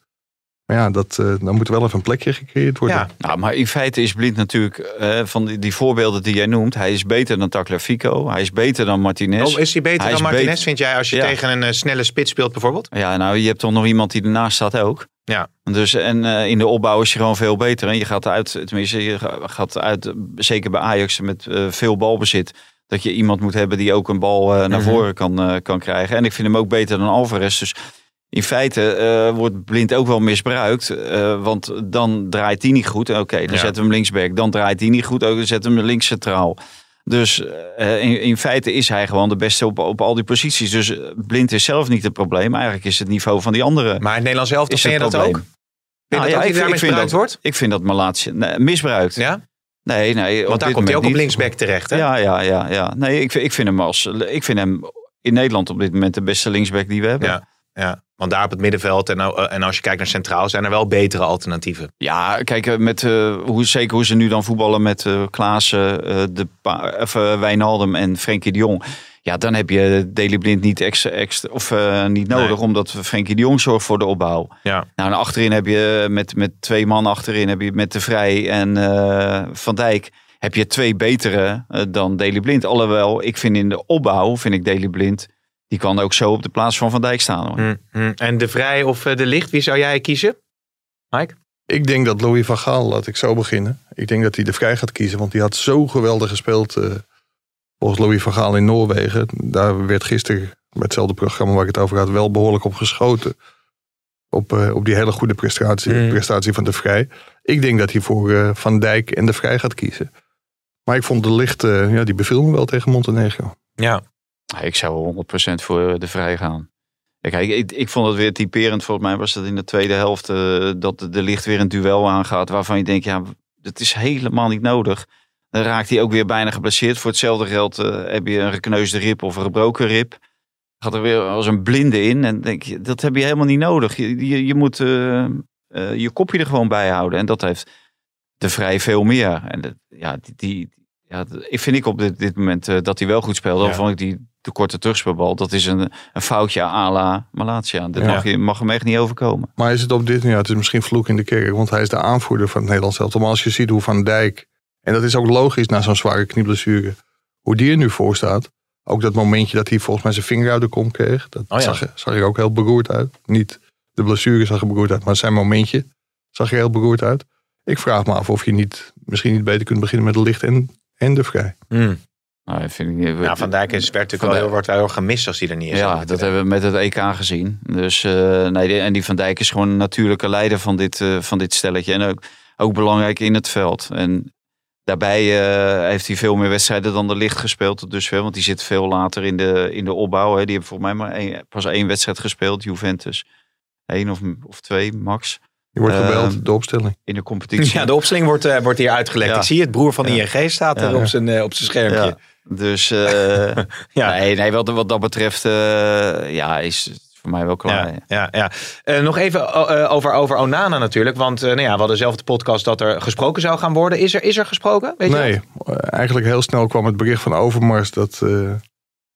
Maar ja, dat, eh, dan moet er wel even een plekje gecreëerd worden. Ja. Nou, maar in feite is Blind natuurlijk, eh, van die, die voorbeelden die jij noemt, hij is beter dan Tagliafico. Hij is beter dan Martinez. Oh, is hij beter Hij dan Martinez, beter- vind jij, als je Ja. tegen een eh, snelle spits speelt bijvoorbeeld? Ja, nou, je hebt toch nog iemand die ernaast staat ook. Ja. Dus, en eh, in de opbouw is je gewoon veel beter. En je gaat uit, tenminste, je ga- gaat uit, zeker bij Ajax met eh, veel balbezit, dat je iemand moet hebben die ook een bal eh, naar Mhm. voren kan, eh, kan krijgen. En ik vind hem ook beter dan Alvarez. Dus in feite eh, wordt Blind ook wel misbruikt. eh, want dan draait hij niet goed. Oké, dan Ja. zetten we hem linksback. Dan draait hij niet goed. Ook dan zetten we hem links centraal. Dus eh, in, in feite is hij gewoon de beste op, op al die posities. Dus Blind is zelf niet het probleem. Eigenlijk is het niveau van die anderen. Maar het Nederlands elftal, is vind je het dat ook? Vind Nou dat ja, ik vind- daar ik vind misbruikt wordt? Ik vind dat Malaatje nee, misbruikt. Ja? Nee, nee. Want daar komt hij ook op linksback terecht, hè? Ja, ja, ja, ja. Nee, ik, vind- ik vind hem als. Ik vind hem in Nederland op dit moment de beste linksback die we hebben. Ja. Ja, want daar op het middenveld en, eh, en als je kijkt naar centraal zijn er wel betere alternatieven. Ja, kijk, eh, met, eh, hoe, zeker hoe ze nu dan voetballen met eh Klaassen, eh, de of, Wijnaldum en Frenkie de Jong. Ja, dan heb je Daley Blind niet, extra, extra, of, niet nodig, Nee. omdat Frenkie de Jong zorgt voor de opbouw. Ja. Nou, en achterin heb je met, met twee man achterin, heb je met De Vrij en Van Dijk, heb je twee betere dan Daley Blind. Alhoewel, ik vind in de opbouw, vind ik Daley Blind, die kan ook zo op de plaats van Van Dijk staan. Hoor. Hm, hm. En de Vrij of eh, de Licht, wie zou jij kiezen? Mike? Ik denk dat Louis van Gaal, laat ik zo beginnen. Ik denk dat hij de vrij gaat kiezen, want die had zo geweldig gespeeld. eh, volgens Louis van Gaal in Noorwegen. Daar werd gisteren bij hetzelfde programma waar ik het over had, wel behoorlijk op geschoten. Op, eh, op die hele goede prestatie, Mm. prestatie van de Vrij. Ik denk dat hij voor eh, Van Dijk en de Vrij gaat kiezen. Maar ik vond de licht, eh, ja, die beviel me wel tegen Montenegro. Ja. Ik zou 100% voor de vrij gaan. Kijk, ik, ik vond het weer typerend. Volgens mij was dat in de tweede helft eh, dat de, de licht weer een duel aangaat. Waarvan je denkt, ja, dat is helemaal niet nodig. Dan raakt hij ook weer bijna geblesseerd. Voor hetzelfde geld eh, heb je een gekneusde rib of een gebroken rib. Gaat er weer als een blinde in. En denk je, dat heb je helemaal niet nodig. Je, je, je moet eh, eh, je kopje er gewoon bij houden. En dat heeft de vrij veel meer. En dat, ja, die, die, ja, ik vind ik op dit, dit moment eh, dat hij wel goed speelde. Ja. Dan vond ik die de korte terugspeelbal. Dat is een, een foutje à la Malatia. Dat Ja. mag, je, mag hem echt niet overkomen. Maar is het op dit, ja, het is misschien vloek in de kerk, want hij is de aanvoerder van het Nederlands elftal. Maar als je ziet hoe Van Dijk, en dat is ook logisch na zo'n zware knieblessure, hoe die er nu voor staat. Ook dat momentje dat hij volgens mij zijn vinger uit de kom kreeg, dat Oh ja. zag, er- zag er ook heel beroerd uit. Niet de blessure zag er beroerd uit, maar zijn momentje zag er heel beroerd uit. Ik vraag me af of je niet, misschien niet beter kunt beginnen met de licht en, en de vrij. Hm. Nou, vind ik, Ja, Van Dijk is, werd natuurlijk wel heel, wordt heel gemist als hij er niet is. Ja, dat hebben we met het EK gezien. Dus eh, nee, en die Van Dijk is gewoon een natuurlijke leider van dit, eh, van dit stelletje. En ook, ook belangrijk in het veld. En daarbij eh, heeft hij veel meer wedstrijden dan de licht gespeeld tot dusver. Want die zit veel later in de, in de opbouw. Hè. Die hebben volgens mij maar één, pas één wedstrijd gespeeld, Juventus. Eén of, of twee, max, Je wordt gebeld, Ehm, de opstelling. in de competitie. Ja, de opstelling wordt, wordt hier uitgelegd. Ja. Ik zie het, broer van Ja. ING staat er Ja. op, zijn, op zijn schermpje. Dus eh, [laughs] Ja. nee, nee wat, wat dat betreft eh, ja, is het voor mij wel klaar. Ja, ja, ja. Eh, nog even eh, over, over Onana natuurlijk. Want eh, nou ja, we hadden zelf de podcast dat er gesproken zou gaan worden. Is er, is er gesproken? Weet je Nee, eigenlijk heel snel kwam het bericht van Overmars dat, eh,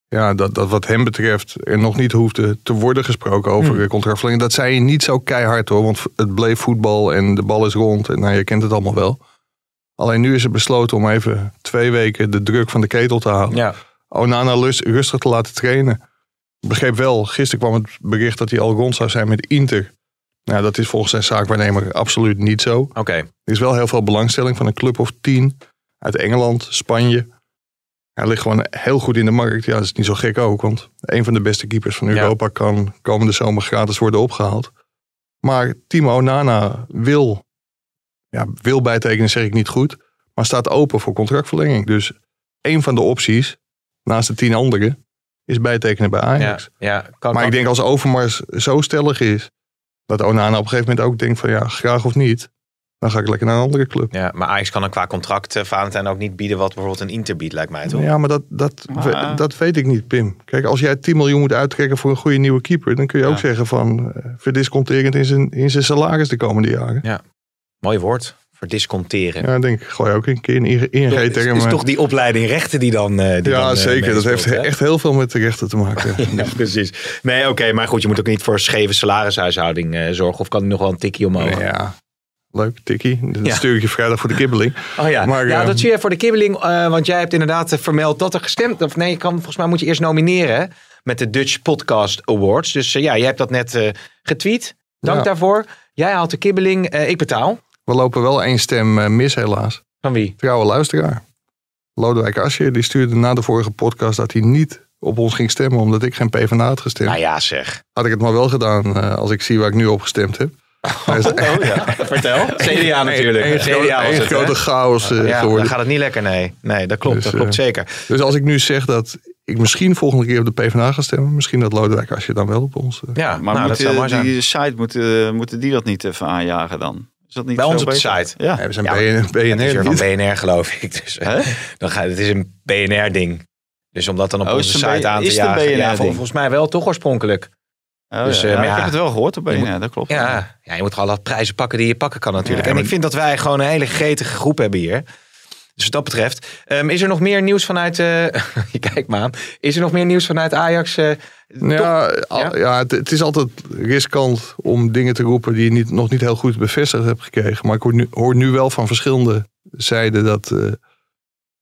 ja, dat, dat wat hem betreft er nog niet hoefde te worden gesproken over Hmm. hmm. contractverlenging. Dat zei je niet zo keihard hoor, want het bleef voetbal en de bal is rond. En nou, je kent het allemaal wel. Alleen nu is het besloten om even twee weken de druk van de ketel te halen. Ja. Onana lust- rustig te laten trainen. Ik begreep wel, gisteren kwam het bericht dat hij al rond zou zijn met Inter. Nou, dat is volgens zijn zaakwaarnemer absoluut niet zo. Oké. Er is wel heel veel belangstelling van een club of tien uit Engeland, Spanje. Hij ligt gewoon heel goed in de markt. Ja, dat is niet zo gek ook, want een van de beste keepers van Europa kan komende zomer gratis worden opgehaald. Maar Timo Onana wil, ja, wil bijtekenen, zeg ik niet goed, maar staat open voor contractverlenging. Dus een van de opties, naast de tien anderen, is bijtekenen bij Ja, Ajax. ja, kan, maar ik denk als Overmars zo stellig is, dat Onana op een gegeven moment ook denkt van ja, graag of niet, dan ga ik lekker naar een andere club. Ja, maar Ajax kan dan qua contract uh, Valentijn ook niet bieden wat bijvoorbeeld een Inter biedt, lijkt mij toch? Ja, maar dat, dat, we- dat weet ik niet, Pim. Kijk, als jij 10 miljoen moet uittrekken voor een goede nieuwe keeper, dan kun je Ja. ook zeggen van eh, verdisconterend in zijn, in zijn salaris de komende jaren. Mooi woord, verdisconteren. Ja, dan denk ik, gooi ook een keer een ING Toch- is, is toch die opleiding rechten die dan. eh, die Ja, dan, eh, zeker. Dat heeft echt heel veel met de rechten te maken. [laughs] Ja, precies. Nee, oké, maar goed, je moet ook niet voor scheve salarishuishouding eh, zorgen. Of kan die nog wel een tikkie omhoog? Ja, leuk, tikkie. Dat Ja. stuur ik je vrijdag voor de kibbeling. [laughs] Oh ja, Maar, ja eh, dat zie je voor de kibbeling. want jij hebt inderdaad vermeld dat er gestemd... Of nee, je kan, volgens mij moet je eerst nomineren met de Dutch Podcast Awards. Dus ja, jij hebt dat net getweet. Dank Ja. daarvoor. Jij haalt de kibbeling, ik betaal. We lopen wel één stem eh, mis helaas. Van wie? Trouwe luisteraar. Lodewijk Asscher, die stuurde na de vorige podcast dat hij niet op ons ging stemmen omdat ik geen PvdA had gestemd. Nou ja, zeg. Had ik het maar wel gedaan eh, als ik zie waar ik nu op gestemd heb. Is Oh ja, [laughs] vertel. CDA natuurlijk. Een, CDA was een het, hè? grote chaos eh, Ja, geworden. dan gaat het niet lekker, nee. Nee, dat klopt, Dus, dat klopt zeker. Dus als ik nu zeg dat ik misschien volgende keer op de PvdA ga stemmen, misschien dat Lodewijk Asscher dan wel op ons. Ja, Maar nou, dat moet, zou mooi zijn. die site, moeten, moeten die dat niet even aanjagen dan? Is dat niet Bij veel ons op de beter? site. Ja. we zijn Ja, BN, Het is weer BNR van. BNR geloof ik. [laughs] Dus, eh, Hè? dan ga, het is een BNR-ding. Dus om dat dan op Oh, onze site aan te is het een jagen. Ja, volgens mij wel toch oorspronkelijk. Oh, Dus, ja. eh, Ja, maar ik heb het wel gehoord op BNR, dat klopt. Ja, ja, je moet gewoon alle prijzen pakken die je pakken kan natuurlijk. Ja, en ik vind dat wij gewoon een hele gretige groep hebben hier. Dus wat dat betreft. Ehm, is er nog meer nieuws vanuit... eh, [laughs] je kijkt maar aan. Is er nog meer nieuws vanuit Ajax? eh, Ja, al- Ja? het, het is altijd riskant om dingen te roepen die je niet, nog niet heel goed bevestigd hebt gekregen. Maar ik hoor nu, hoor nu wel van verschillende zijden dat, eh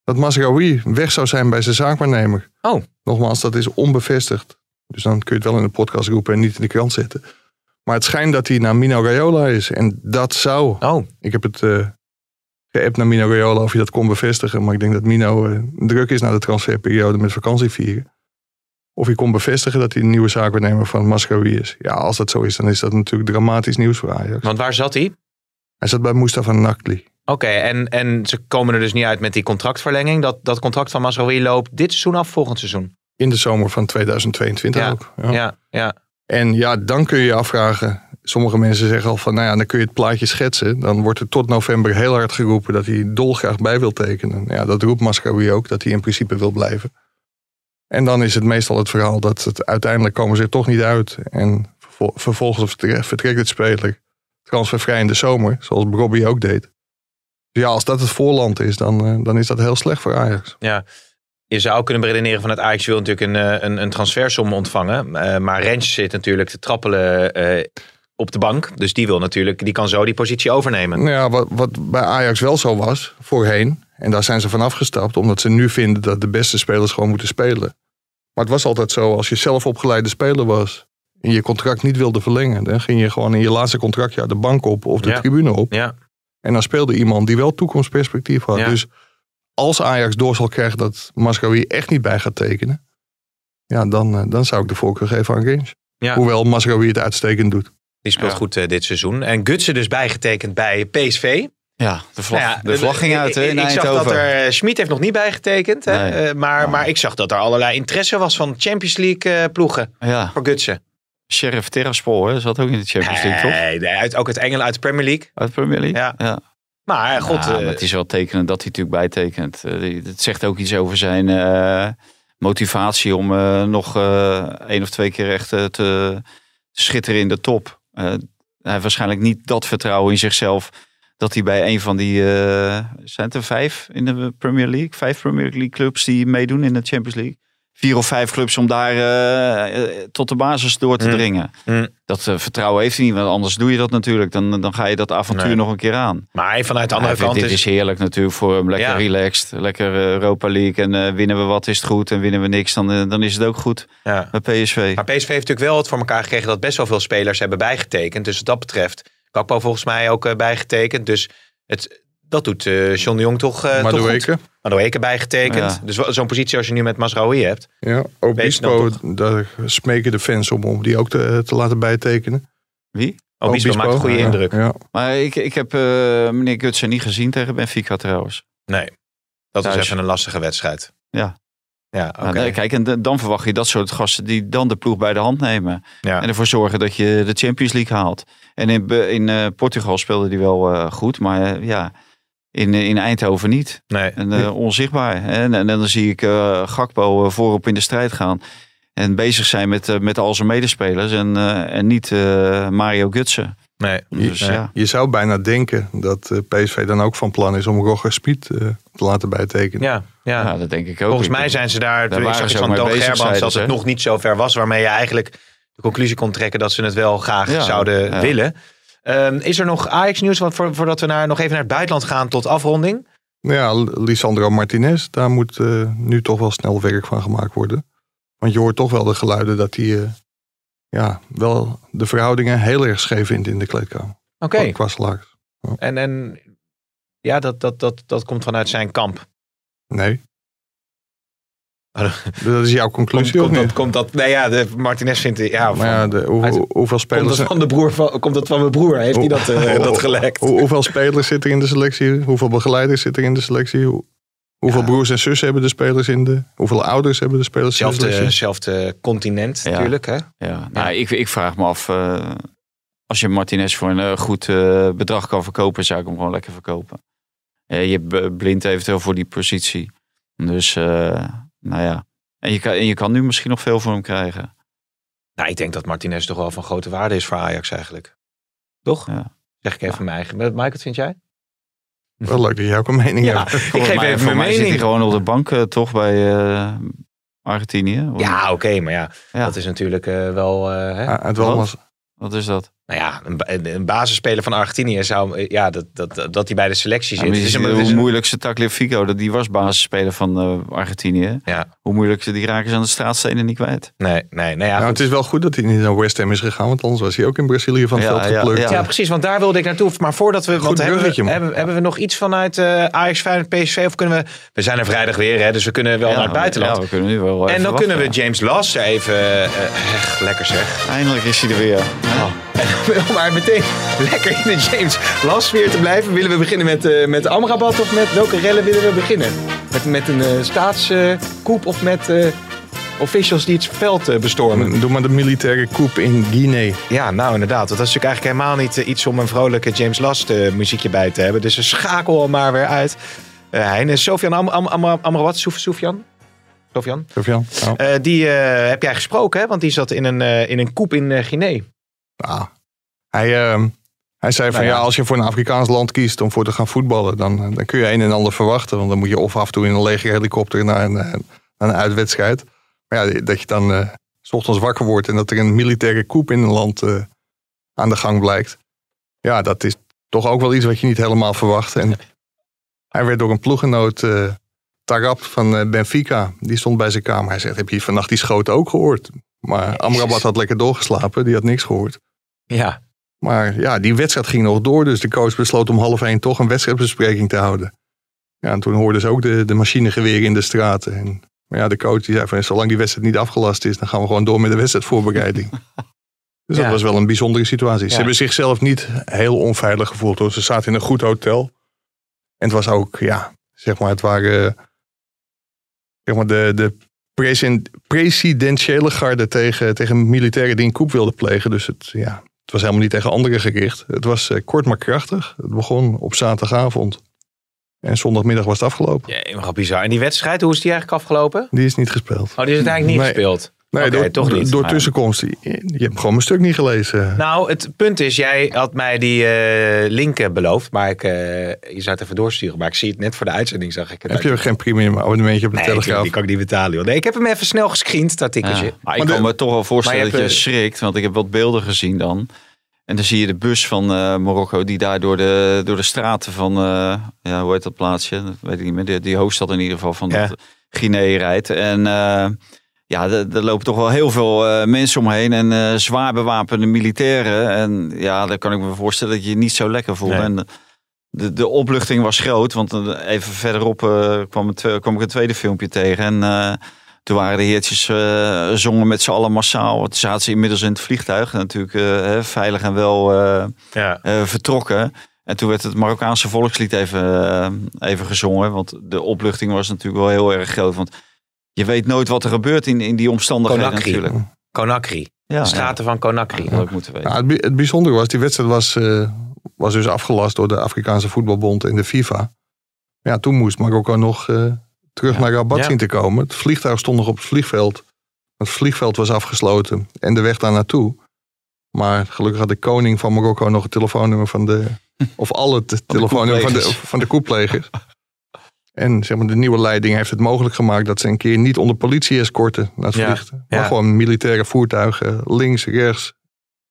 dat Masraoui weg zou zijn bij zijn zaakwaarnemer. Oh. Nogmaals, dat is onbevestigd. Dus dan kun je het wel in de podcast roepen en niet in de krant zetten. Maar het schijnt dat hij naar Mino Raiola is. En dat zou... Oh, Ik heb het geappt naar Mino Raiola of je dat kon bevestigen. Maar ik denk dat Mino eh, druk is na de transferperiode met vakantie vieren. Of je kon bevestigen dat hij de nieuwe zaakwaarnemer van Mascaroui is. Ja, als dat zo is, dan is dat natuurlijk dramatisch nieuws voor Ajax. want waar zat hij? Hij zat bij Mustafa Nakli. Oké, en, en ze komen er dus niet uit met die contractverlenging. Dat, dat contract van Masraoui loopt dit seizoen af, volgend seizoen. In de zomer van 2022 Ja, ook. Ja. Ja, ja. En ja, dan kun je je afvragen. Sommige mensen zeggen al van, nou ja, dan kun je het plaatje schetsen. Dan wordt er tot november heel hard geroepen dat hij dolgraag bij wil tekenen. Ja, dat roept Mascaroui ook, dat hij in principe wil blijven. En dan is het meestal het verhaal dat het uiteindelijk komen ze er toch niet uit. En vervol- vervolgens vertre- vertrekt het speler transfervrij in de zomer, zoals Robbie ook deed. Dus ja, als dat het voorland is, dan, eh, dan is dat heel slecht voor Ajax. Ja, je zou kunnen beredeneren vanuit Ajax wil natuurlijk een, eh, een, een transfersom ontvangen. Eh, maar Rens zit natuurlijk te trappelen op de bank. Dus die wil natuurlijk, die kan zo die positie overnemen. Nou ja, wat, wat bij Ajax wel zo was, voorheen. En daar zijn ze van afgestapt, omdat ze nu vinden dat de beste spelers gewoon moeten spelen. Maar het was altijd zo, als je zelf opgeleide speler was en je contract niet wilde verlengen, dan ging je gewoon in je laatste contractjaar de bank op of de Ja. tribune op. Ja, En dan speelde iemand die wel toekomstperspectief had. Ja. Dus als Ajax door zal krijgen dat Mascaroui echt niet bij gaat tekenen, ja, dan, eh, dan zou ik de voorkeur geven aan Games. Hoewel Mascaroui het uitstekend doet. Die speelt Ja. goed eh, dit seizoen. En Gutsen dus bijgetekend bij PSV. Ja, de vlag, Nou ja, de vlag ging ik- uit hè, ik, in ik zag dat er, eh, Schmid heeft nog niet bijgetekend. Hè? Nee. Eh, maar, Ah. maar ik zag dat er allerlei interesse was van Champions League eh, ploegen Ja, voor Gutsen. Sheriff Tiraspol hè, zat ook in de Champions League, toch? Nee, nee, uit, ook uit Engeland, uit de Premier League. Uit de Premier League? Ja. ja. Maar eh, god, Ja, eh, maar het is wel tekenend dat hij natuurlijk bijtekent. Eh, Het zegt ook iets over zijn eh, motivatie om eh, nog eh één of twee keer echt eh, te schitteren in de top. Eh, hij heeft waarschijnlijk niet dat vertrouwen in zichzelf dat hij bij een van die, eh, zijn er vijf in de Premier League? Vijf Premier League clubs die meedoen in de Champions League. Vier of vijf clubs om daar eh, eh, tot de basis door te Mm. dringen. Mm. Dat eh, vertrouwen heeft hij niet, want anders doe je dat natuurlijk. Dan, dan ga je dat avontuur Nee. nog een keer aan. maar vanuit de andere Hij vindt kant dit is... is heerlijk natuurlijk voor hem. Lekker Ja. relaxed. Lekker Europa League. En winnen we wat is het goed. En winnen we niks dan, dan is het ook goed Ja. bij PSV. Maar PSV heeft natuurlijk wel het voor elkaar gekregen dat best wel veel spelers hebben bijgetekend. Dus wat dat betreft, Kakpo volgens mij ook bijgetekend. Dus het, dat doet eh John de Jong toch, eh maar toch de goed. weken. Madueke bijgetekend. Ja. Dus zo'n positie als je nu met Masraoui hebt. Ja, Obispo, daar smeken de fans om om die ook te, te laten bijtekenen. Wie? Obispo maakt een goede ja, indruk. Ja. Maar ik, ik heb eh, meneer Gutsen niet gezien tegen Benfica trouwens. Nee, dat was Thuis. even een lastige wedstrijd. Ja, oké. Nou, nee, kijk, en dan verwacht je dat soort gasten die dan de ploeg bij de hand nemen. ja. En ervoor zorgen dat je de Champions League haalt. En in, in eh, Portugal speelde hij wel eh, goed, maar ja, in, in Eindhoven niet. nee. En eh, onzichtbaar. hè. En, en dan zie ik eh, Gakpo eh, voorop in de strijd gaan. En bezig zijn met, eh, met al zijn medespelers. En, eh, en niet eh, Mario Gutsen. nee. Dus Nee. ja. Je zou bijna denken dat eh, PSV dan ook van plan is om Roger Spiet eh, te laten bijtekenen. Ja, ja. Ja, dat denk ik ook. Volgens mij zijn ze daar, Daar ik waren zag ze van Gerbrands, zeiden dat het nog niet zo ver was, waarmee je eigenlijk de conclusie kon trekken dat ze het wel graag Ja, zouden ja. willen. Ehm, is er nog Ajax-nieuws voordat we naar, nog even naar het buitenland gaan tot afronding? Nou Ja, Lisandro Martinez, daar moet eh, nu toch wel snel werk van gemaakt worden. Want je hoort toch wel de geluiden dat hij eh, ja, wel de verhoudingen heel erg scheef vindt in de kleedkamer. Oké, Qua salaris. en, en ja, dat, dat, dat, dat komt vanuit zijn kamp. Nee. Oh, [laughs] Dat is jouw Komt, conclusie komt, of dat, komt dat, nee ja, de Martinez vindt, ja, van, Maar ja, de, hoe- uit- hoe- hoeveel komt, spelers... dat van de broer van, komt dat van mijn broer? Heeft hij dat, eh, Oh. [laughs] dat gelekt? Hoe- hoeveel spelers zitten er in de selectie? Hoeveel begeleiders zitten er in de selectie? Hoe- Hoeveel Ja. broers en zussen hebben de spelers in de... Hoeveel ouders hebben de spelers in de Zelfde, selectie? zelfde continent Ja. natuurlijk, hè? Ja, nou, Ik, ik vraag me af. eh, als je Martinez voor een eh, goed eh, bedrag kan verkopen, zou ik hem gewoon lekker verkopen. Eh, je hebt blind eventueel voor die positie. Dus, eh, nou ja. En je, kan, en je kan nu misschien nog veel voor hem krijgen. Nou, ik denk dat Martinez toch wel van grote waarde is voor Ajax eigenlijk. Toch? Ja. Zeg ik even Ja. mijn eigen. Mike, wat vind jij? Wel leuk dat jij ook een mening Ja, hebt. [laughs] ik geef mij- even mijn mij zit hij mening. gewoon op de bank eh, toch bij eh, Argentinië. Of- Ja, oké, maar ja, Ja. dat is natuurlijk eh, wel. eh, hè? Wel Wat? was, Wat is dat? Nou ja, een, een basisspeler van Argentinië zou. eh, Ja, dat, dat, dat, hij bij de selectie Ja, zit. maar Het je is een- hoe moeilijk ze Tagliafico, dat die was basisspeler van eh, Argentinië. Ja. Hoe moeilijk ze die raken ze aan de straatstenen niet kwijt. Nee, nee, nou ja. nou, het is wel goed dat hij niet naar West Ham is gegaan. Want anders was hij ook in Brazilië van het Ja, veld ja, geplukt. Ja, precies, want daar wilde ik naartoe. Maar voordat we. Want Goed hebben we, hebben, hebben we nog iets vanuit eh Ajax Feyenoord PSV? Of kunnen we. We zijn er vrijdag weer, hè, dus we kunnen wel Ja, naar het buitenland. Ja, we kunnen nu wel en dan kunnen we. James Lass er even. echt lekker zeg. Eindelijk is hij er weer. Om maar meteen lekker in de James Lass weer te blijven. Willen we beginnen met, eh met Amrabat of met welke rellen willen we beginnen? Met, met een staatskoep of met eh, officials die het veld bestormen? Doe maar de militaire coup in Guinea. Ja, nou inderdaad. Want dat is natuurlijk eigenlijk helemaal niet iets om een vrolijke James Last muziekje bij te hebben. Dus we schakelen hem maar weer uit. Eh Hein, en Sofian Am Am Am Sofian? Sofian? Sofian? Eh, die heb jij gesproken, hè? Want die zat in een, eh, in een koep in Guinea. Nou, hij, ehm, hij zei van Nou ja. ja. als je voor een Afrikaans land kiest om voor te gaan voetballen, dan, dan kun je een en ander verwachten. Want dan moet je of af en toe in een legerhelikopter naar een, eh, naar een uitwedstrijd. Maar ja, dat je dan eh, s ochtends wakker wordt en dat er een militaire coup in een land eh, aan de gang blijkt. Ja, dat is toch ook wel iets wat je niet helemaal verwacht. En hij werd door een ploegenoot, eh Tarap van eh, Benfica, die stond bij zijn kamer. Hij zegt, heb je vannacht die schoten ook gehoord? Maar Amrabat had lekker doorgeslapen, die had niks gehoord. Ja. Maar ja, die wedstrijd ging nog door. Dus de coach besloot om half één toch een wedstrijdbespreking te houden. Ja, en toen hoorden ze ook de, de machinegeweren in de straten. En, maar ja, de coach die zei van, zolang die wedstrijd niet afgelast is, dan gaan we gewoon door met de wedstrijdvoorbereiding. [laughs] dus Ja. dat was wel een bijzondere situatie. Ja. Ze hebben zichzelf niet heel onveilig gevoeld. Hoor. Ze zaten in een goed hotel. En het was ook, ja, zeg maar, het waren zeg maar de, de presidentiële garde tegen, tegen militairen die een coup wilden plegen. Dus het, ja, het was helemaal niet tegen anderen gericht. Het was eh, kort maar krachtig. Het begon op zaterdagavond. En zondagmiddag was het afgelopen. Ja, helemaal bizar. En die wedstrijd, hoe is die eigenlijk afgelopen? Die is niet gespeeld. Oh, die is het eigenlijk niet Nee. gespeeld. Nee, Oké, door, toch niet. door Maar- tussenkomst. Je, hebt gewoon mijn stuk niet gelezen. Nou, het punt is, jij had mij die eh link eh, beloofd, maar ik, eh, je zou het even doorsturen. Maar ik zie het net voor de uitzending, zag ik het. heb je geen premium abonnementje op de Nee, Telegraaf? die kan ik niet betalen. Joh. Nee, ik heb hem even snel gescreend, artikeltje. Ja, maar ik Maar kan de- me toch wel voorstellen je dat je hebt, schrikt. Want ik heb wat beelden gezien dan. En dan zie je de bus van eh, Marokko die daar door de, door de straten van, eh, ja, hoe heet dat plaatsje? Dat weet ik niet meer. Die, die hoofdstad in ieder geval van Ja. dat Guinea rijdt. En eh, ja, er er lopen toch wel heel veel eh, mensen omheen en eh, zwaar bewapende militairen. En ja, dan kan ik me voorstellen dat je je niet zo lekker voelt. Nee. En de, de opluchting was groot, want eh, even verderop kwam, het, twe- kwam ik een tweede filmpje tegen. En toen waren de heertjes zongen met z'n allen massaal. Toen zaten ze inmiddels in het vliegtuig, natuurlijk veilig en wel Ja. vertrokken. En toen werd het Marokkaanse volkslied even, even gezongen. Want de opluchting was natuurlijk wel heel erg groot. Want je weet nooit wat er gebeurt in, in die omstandigheden Conakry. natuurlijk. Conakry. Ja, de straten van Conakry. ja, dat ik moeten weten. Ja, het, bi- het bijzondere was, die wedstrijd was, eh, was dus afgelast door de Afrikaanse voetbalbond en de FIFA. Ja, toen moest Marokko nog eh, terug naar Rabat Ja. zien te komen. Het vliegtuig stond nog op het vliegveld. Het vliegveld was afgesloten en de weg daar naartoe. Maar gelukkig had de koning van Marokko nog het telefoonnummer van de... Of alle te- telefoonnummer van de, van de koeplegers. [laughs] En zeg maar, de nieuwe leiding heeft het mogelijk gemaakt dat ze een keer niet onder politie-escorten naar het Ja, vliegtuig. Maar ja. gewoon militaire voertuigen links, rechts,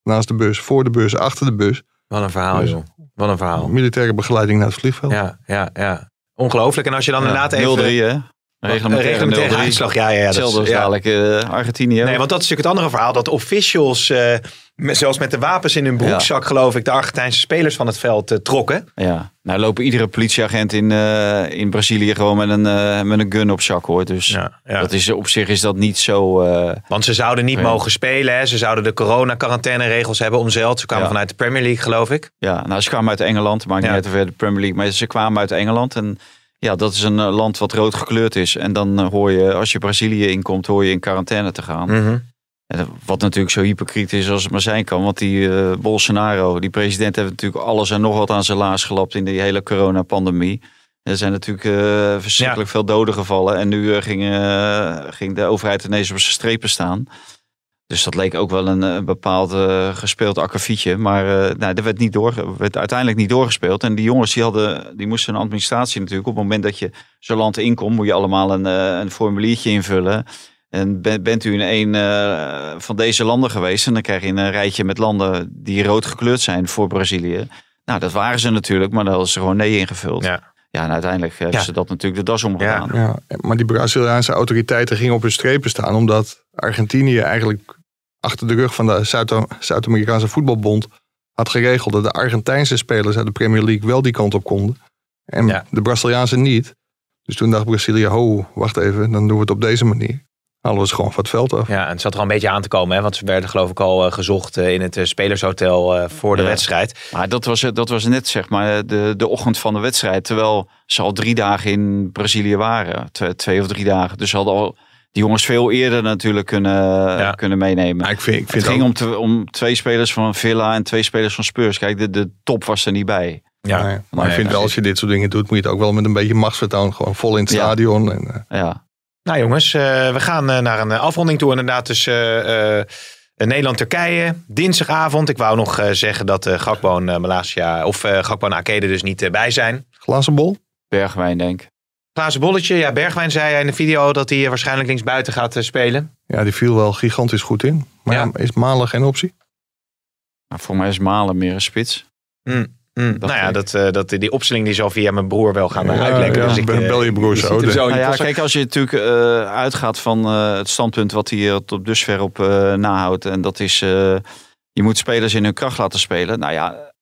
naast de bus, voor de bus, achter de bus. Wat een verhaal, Dus- joh. Wat een verhaal. Militaire begeleiding naar het vliegveld. Ja, ja, ja. Ongelooflijk. En als je dan Ja, inderdaad even... 0-3 hè? Reglementaire reglementaire 0-3. uitslag. Ja, ja, ja. Hetzelfde als ja. dadelijk eh, Argentinië. Nee, want dat is natuurlijk het andere verhaal. Dat officials, eh, met- zelfs met de wapens in hun broekzak, geloof ik, de Argentijnse spelers van het veld eh, trokken. Ja, nou lopen iedere politieagent in, eh, in Brazilië gewoon met een, eh, met een gun op zak hoor. Dus Ja. Dat is, op zich is dat niet zo... eh, Want ze zouden niet mogen spelen. Hè. Ze zouden de corona-quarantaine-regels hebben omzeild. Ze kwamen vanuit de Premier League, geloof ik. ja, nou ze kwamen uit Engeland, maakt niet uit of de Premier League, maar ze kwamen uit Engeland en ja, dat is een eh, land wat rood gekleurd is. En dan eh, hoor je, als je Brazilië inkomt, hoor je in quarantaine te gaan. Mhm. En dat- wat natuurlijk zo hypocriet is als het maar zijn kan. Want die eh, Bolsonaro, die president, heeft natuurlijk alles en nog wat aan zijn laars gelapt in die hele coronapandemie. Er zijn natuurlijk eh, verschrikkelijk veel doden gevallen. En nu eh, ging, eh, ging de overheid ineens op zijn strepen staan. Dus dat leek ook wel een, eh, bepaald eh, gespeeld akkefietje. Maar eh nou, dat werd, niet door, werd uiteindelijk niet doorgespeeld. En die jongens die hadden, die moesten een administratie natuurlijk. Op het moment dat je zo'n land inkomt, moet je allemaal een, eh, een formuliertje invullen. En ben- bent u in een eh, van deze landen geweest? En dan krijg je een rijtje met landen die rood gekleurd zijn voor Brazilië. Nou, dat waren ze natuurlijk, maar daar hadden ze gewoon nee ingevuld. Ja, Ja. en uiteindelijk hebben Ja. ze dat natuurlijk de das omgedaan. Ja, maar die Braziliaanse autoriteiten gingen op hun strepen staan. Omdat Argentinië eigenlijk achter de rug van de Zuid- Zuid-Amerikaanse voetbalbond had geregeld dat de Argentijnse spelers uit de Premier League wel die kant op konden. En Ja. de Braziliaanse niet. Dus toen dacht Brazilië, ho, wacht even, dan doen we het op deze manier. Halen we ze gewoon van het veld af. Ja, en het zat er al een beetje aan te komen. Hè? Want ze werden geloof ik al eh, gezocht eh, in het eh, spelershotel eh, voor de Ja. wedstrijd. Maar dat was, dat was net zeg maar de, de ochtend van de wedstrijd. Terwijl ze al drie dagen in Brazilië waren. Twee, twee of drie dagen. Dus ze hadden al die jongens veel eerder natuurlijk kunnen, Ja. kunnen meenemen. Maar ik vind, ik vind Het ging ook- om, te- om twee spelers van Villa en twee spelers van Spurs. Kijk, de, de top was er niet bij. Ja. Nee, maar Nee, ik vind ja, wel, als je dit soort dingen doet, moet je het ook wel met een beetje machtsvertoon. Gewoon vol in het Ja. stadion. En, eh, Ja, Nou jongens, eh, we gaan eh, naar een afronding toe inderdaad tussen eh, eh, Nederland-Turkije. Dinsdagavond. Ik wou nog eh, zeggen dat eh Gakpo en eh, Malasia, of eh Gakpo en Akede dus niet bij zijn. glazen bol? Bergwijn denk ik. Glazen bolletje. Ja, Bergwijn zei in de video dat hij eh, waarschijnlijk linksbuiten gaat eh, spelen. Ja, die viel wel gigantisch goed in. Maar Ja. ja, is Malen geen optie? Maar voor mij is Malen meer een spits. Mm, mm. Nou ja, dat, eh, dat, die opstelling die zal via mijn broer wel gaan Ja, uitlekken. ja, dus ik, bel- bel je broer zo, in Nou ja, kijk, als je natuurlijk eh, uitgaat van eh, het standpunt wat hij tot dusver op eh, nahoudt. En dat is, eh, je moet spelers in hun kracht laten spelen. Nou ja,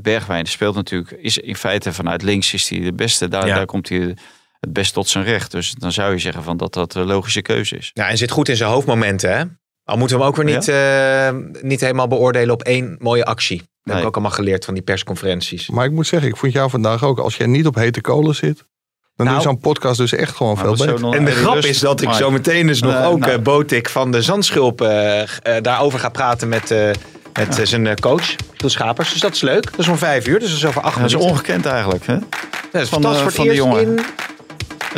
Bergwijn speelt natuurlijk, is in feite vanuit links is hij de beste. Daar, Ja. daar komt hij het best tot zijn recht. Dus dan zou je zeggen van dat dat een logische keuze is. Ja, en zit goed in zijn hoofdmomenten, hè? Al moeten we hem ook weer niet, eh, niet helemaal beoordelen op één mooie actie. Dat heb ik ook allemaal geleerd van die persconferenties. Maar ik moet zeggen, ik vond jou vandaag ook, als jij niet op hete kolen zit, dan Nou. doe je zo'n podcast dus echt gewoon veel is beter. nog En de grap rust, is dat ik zo meteen dus nog Nee, ook nou. eh Botik van de Zandschulp eh, eh, daarover ga praten met, eh, met eh, zijn eh, coach, Giel Schapers. Dus dat is leuk. Dat is om vijf uur, dus dat is over acht Ja, dat is ongekend eigenlijk. Hè? Ja, dat is van, fantastisch eh, voor van eerst jongen. in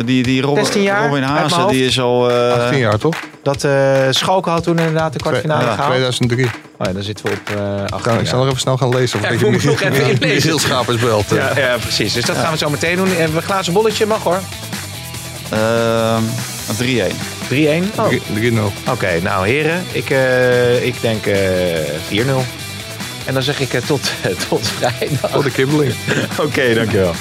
Die, die Robin, 16 jaar, Robin Haase, die is al... eh, 18 jaar toch? dat eh Schalke had toen inderdaad de kwartfinale Ja, gehaald. 2003. Oh ja, dan zitten we op eh 18 Kan, ik zal nog even snel gaan lezen. Ja, ik moet nog even inlezen. Michiel Schapers belt. eh. Ja, ja, precies. Dus dat gaan we zo meteen doen. Hebben we een glazen bolletje? Mag hoor. ehm, 3-1. 3-1. Oh. 3-0. Oké, nou heren, ik, eh, ik denk eh 4-0. En dan zeg ik eh, tot, [laughs] tot vrijdag. Voor de kibbeling. Oké, dankjewel.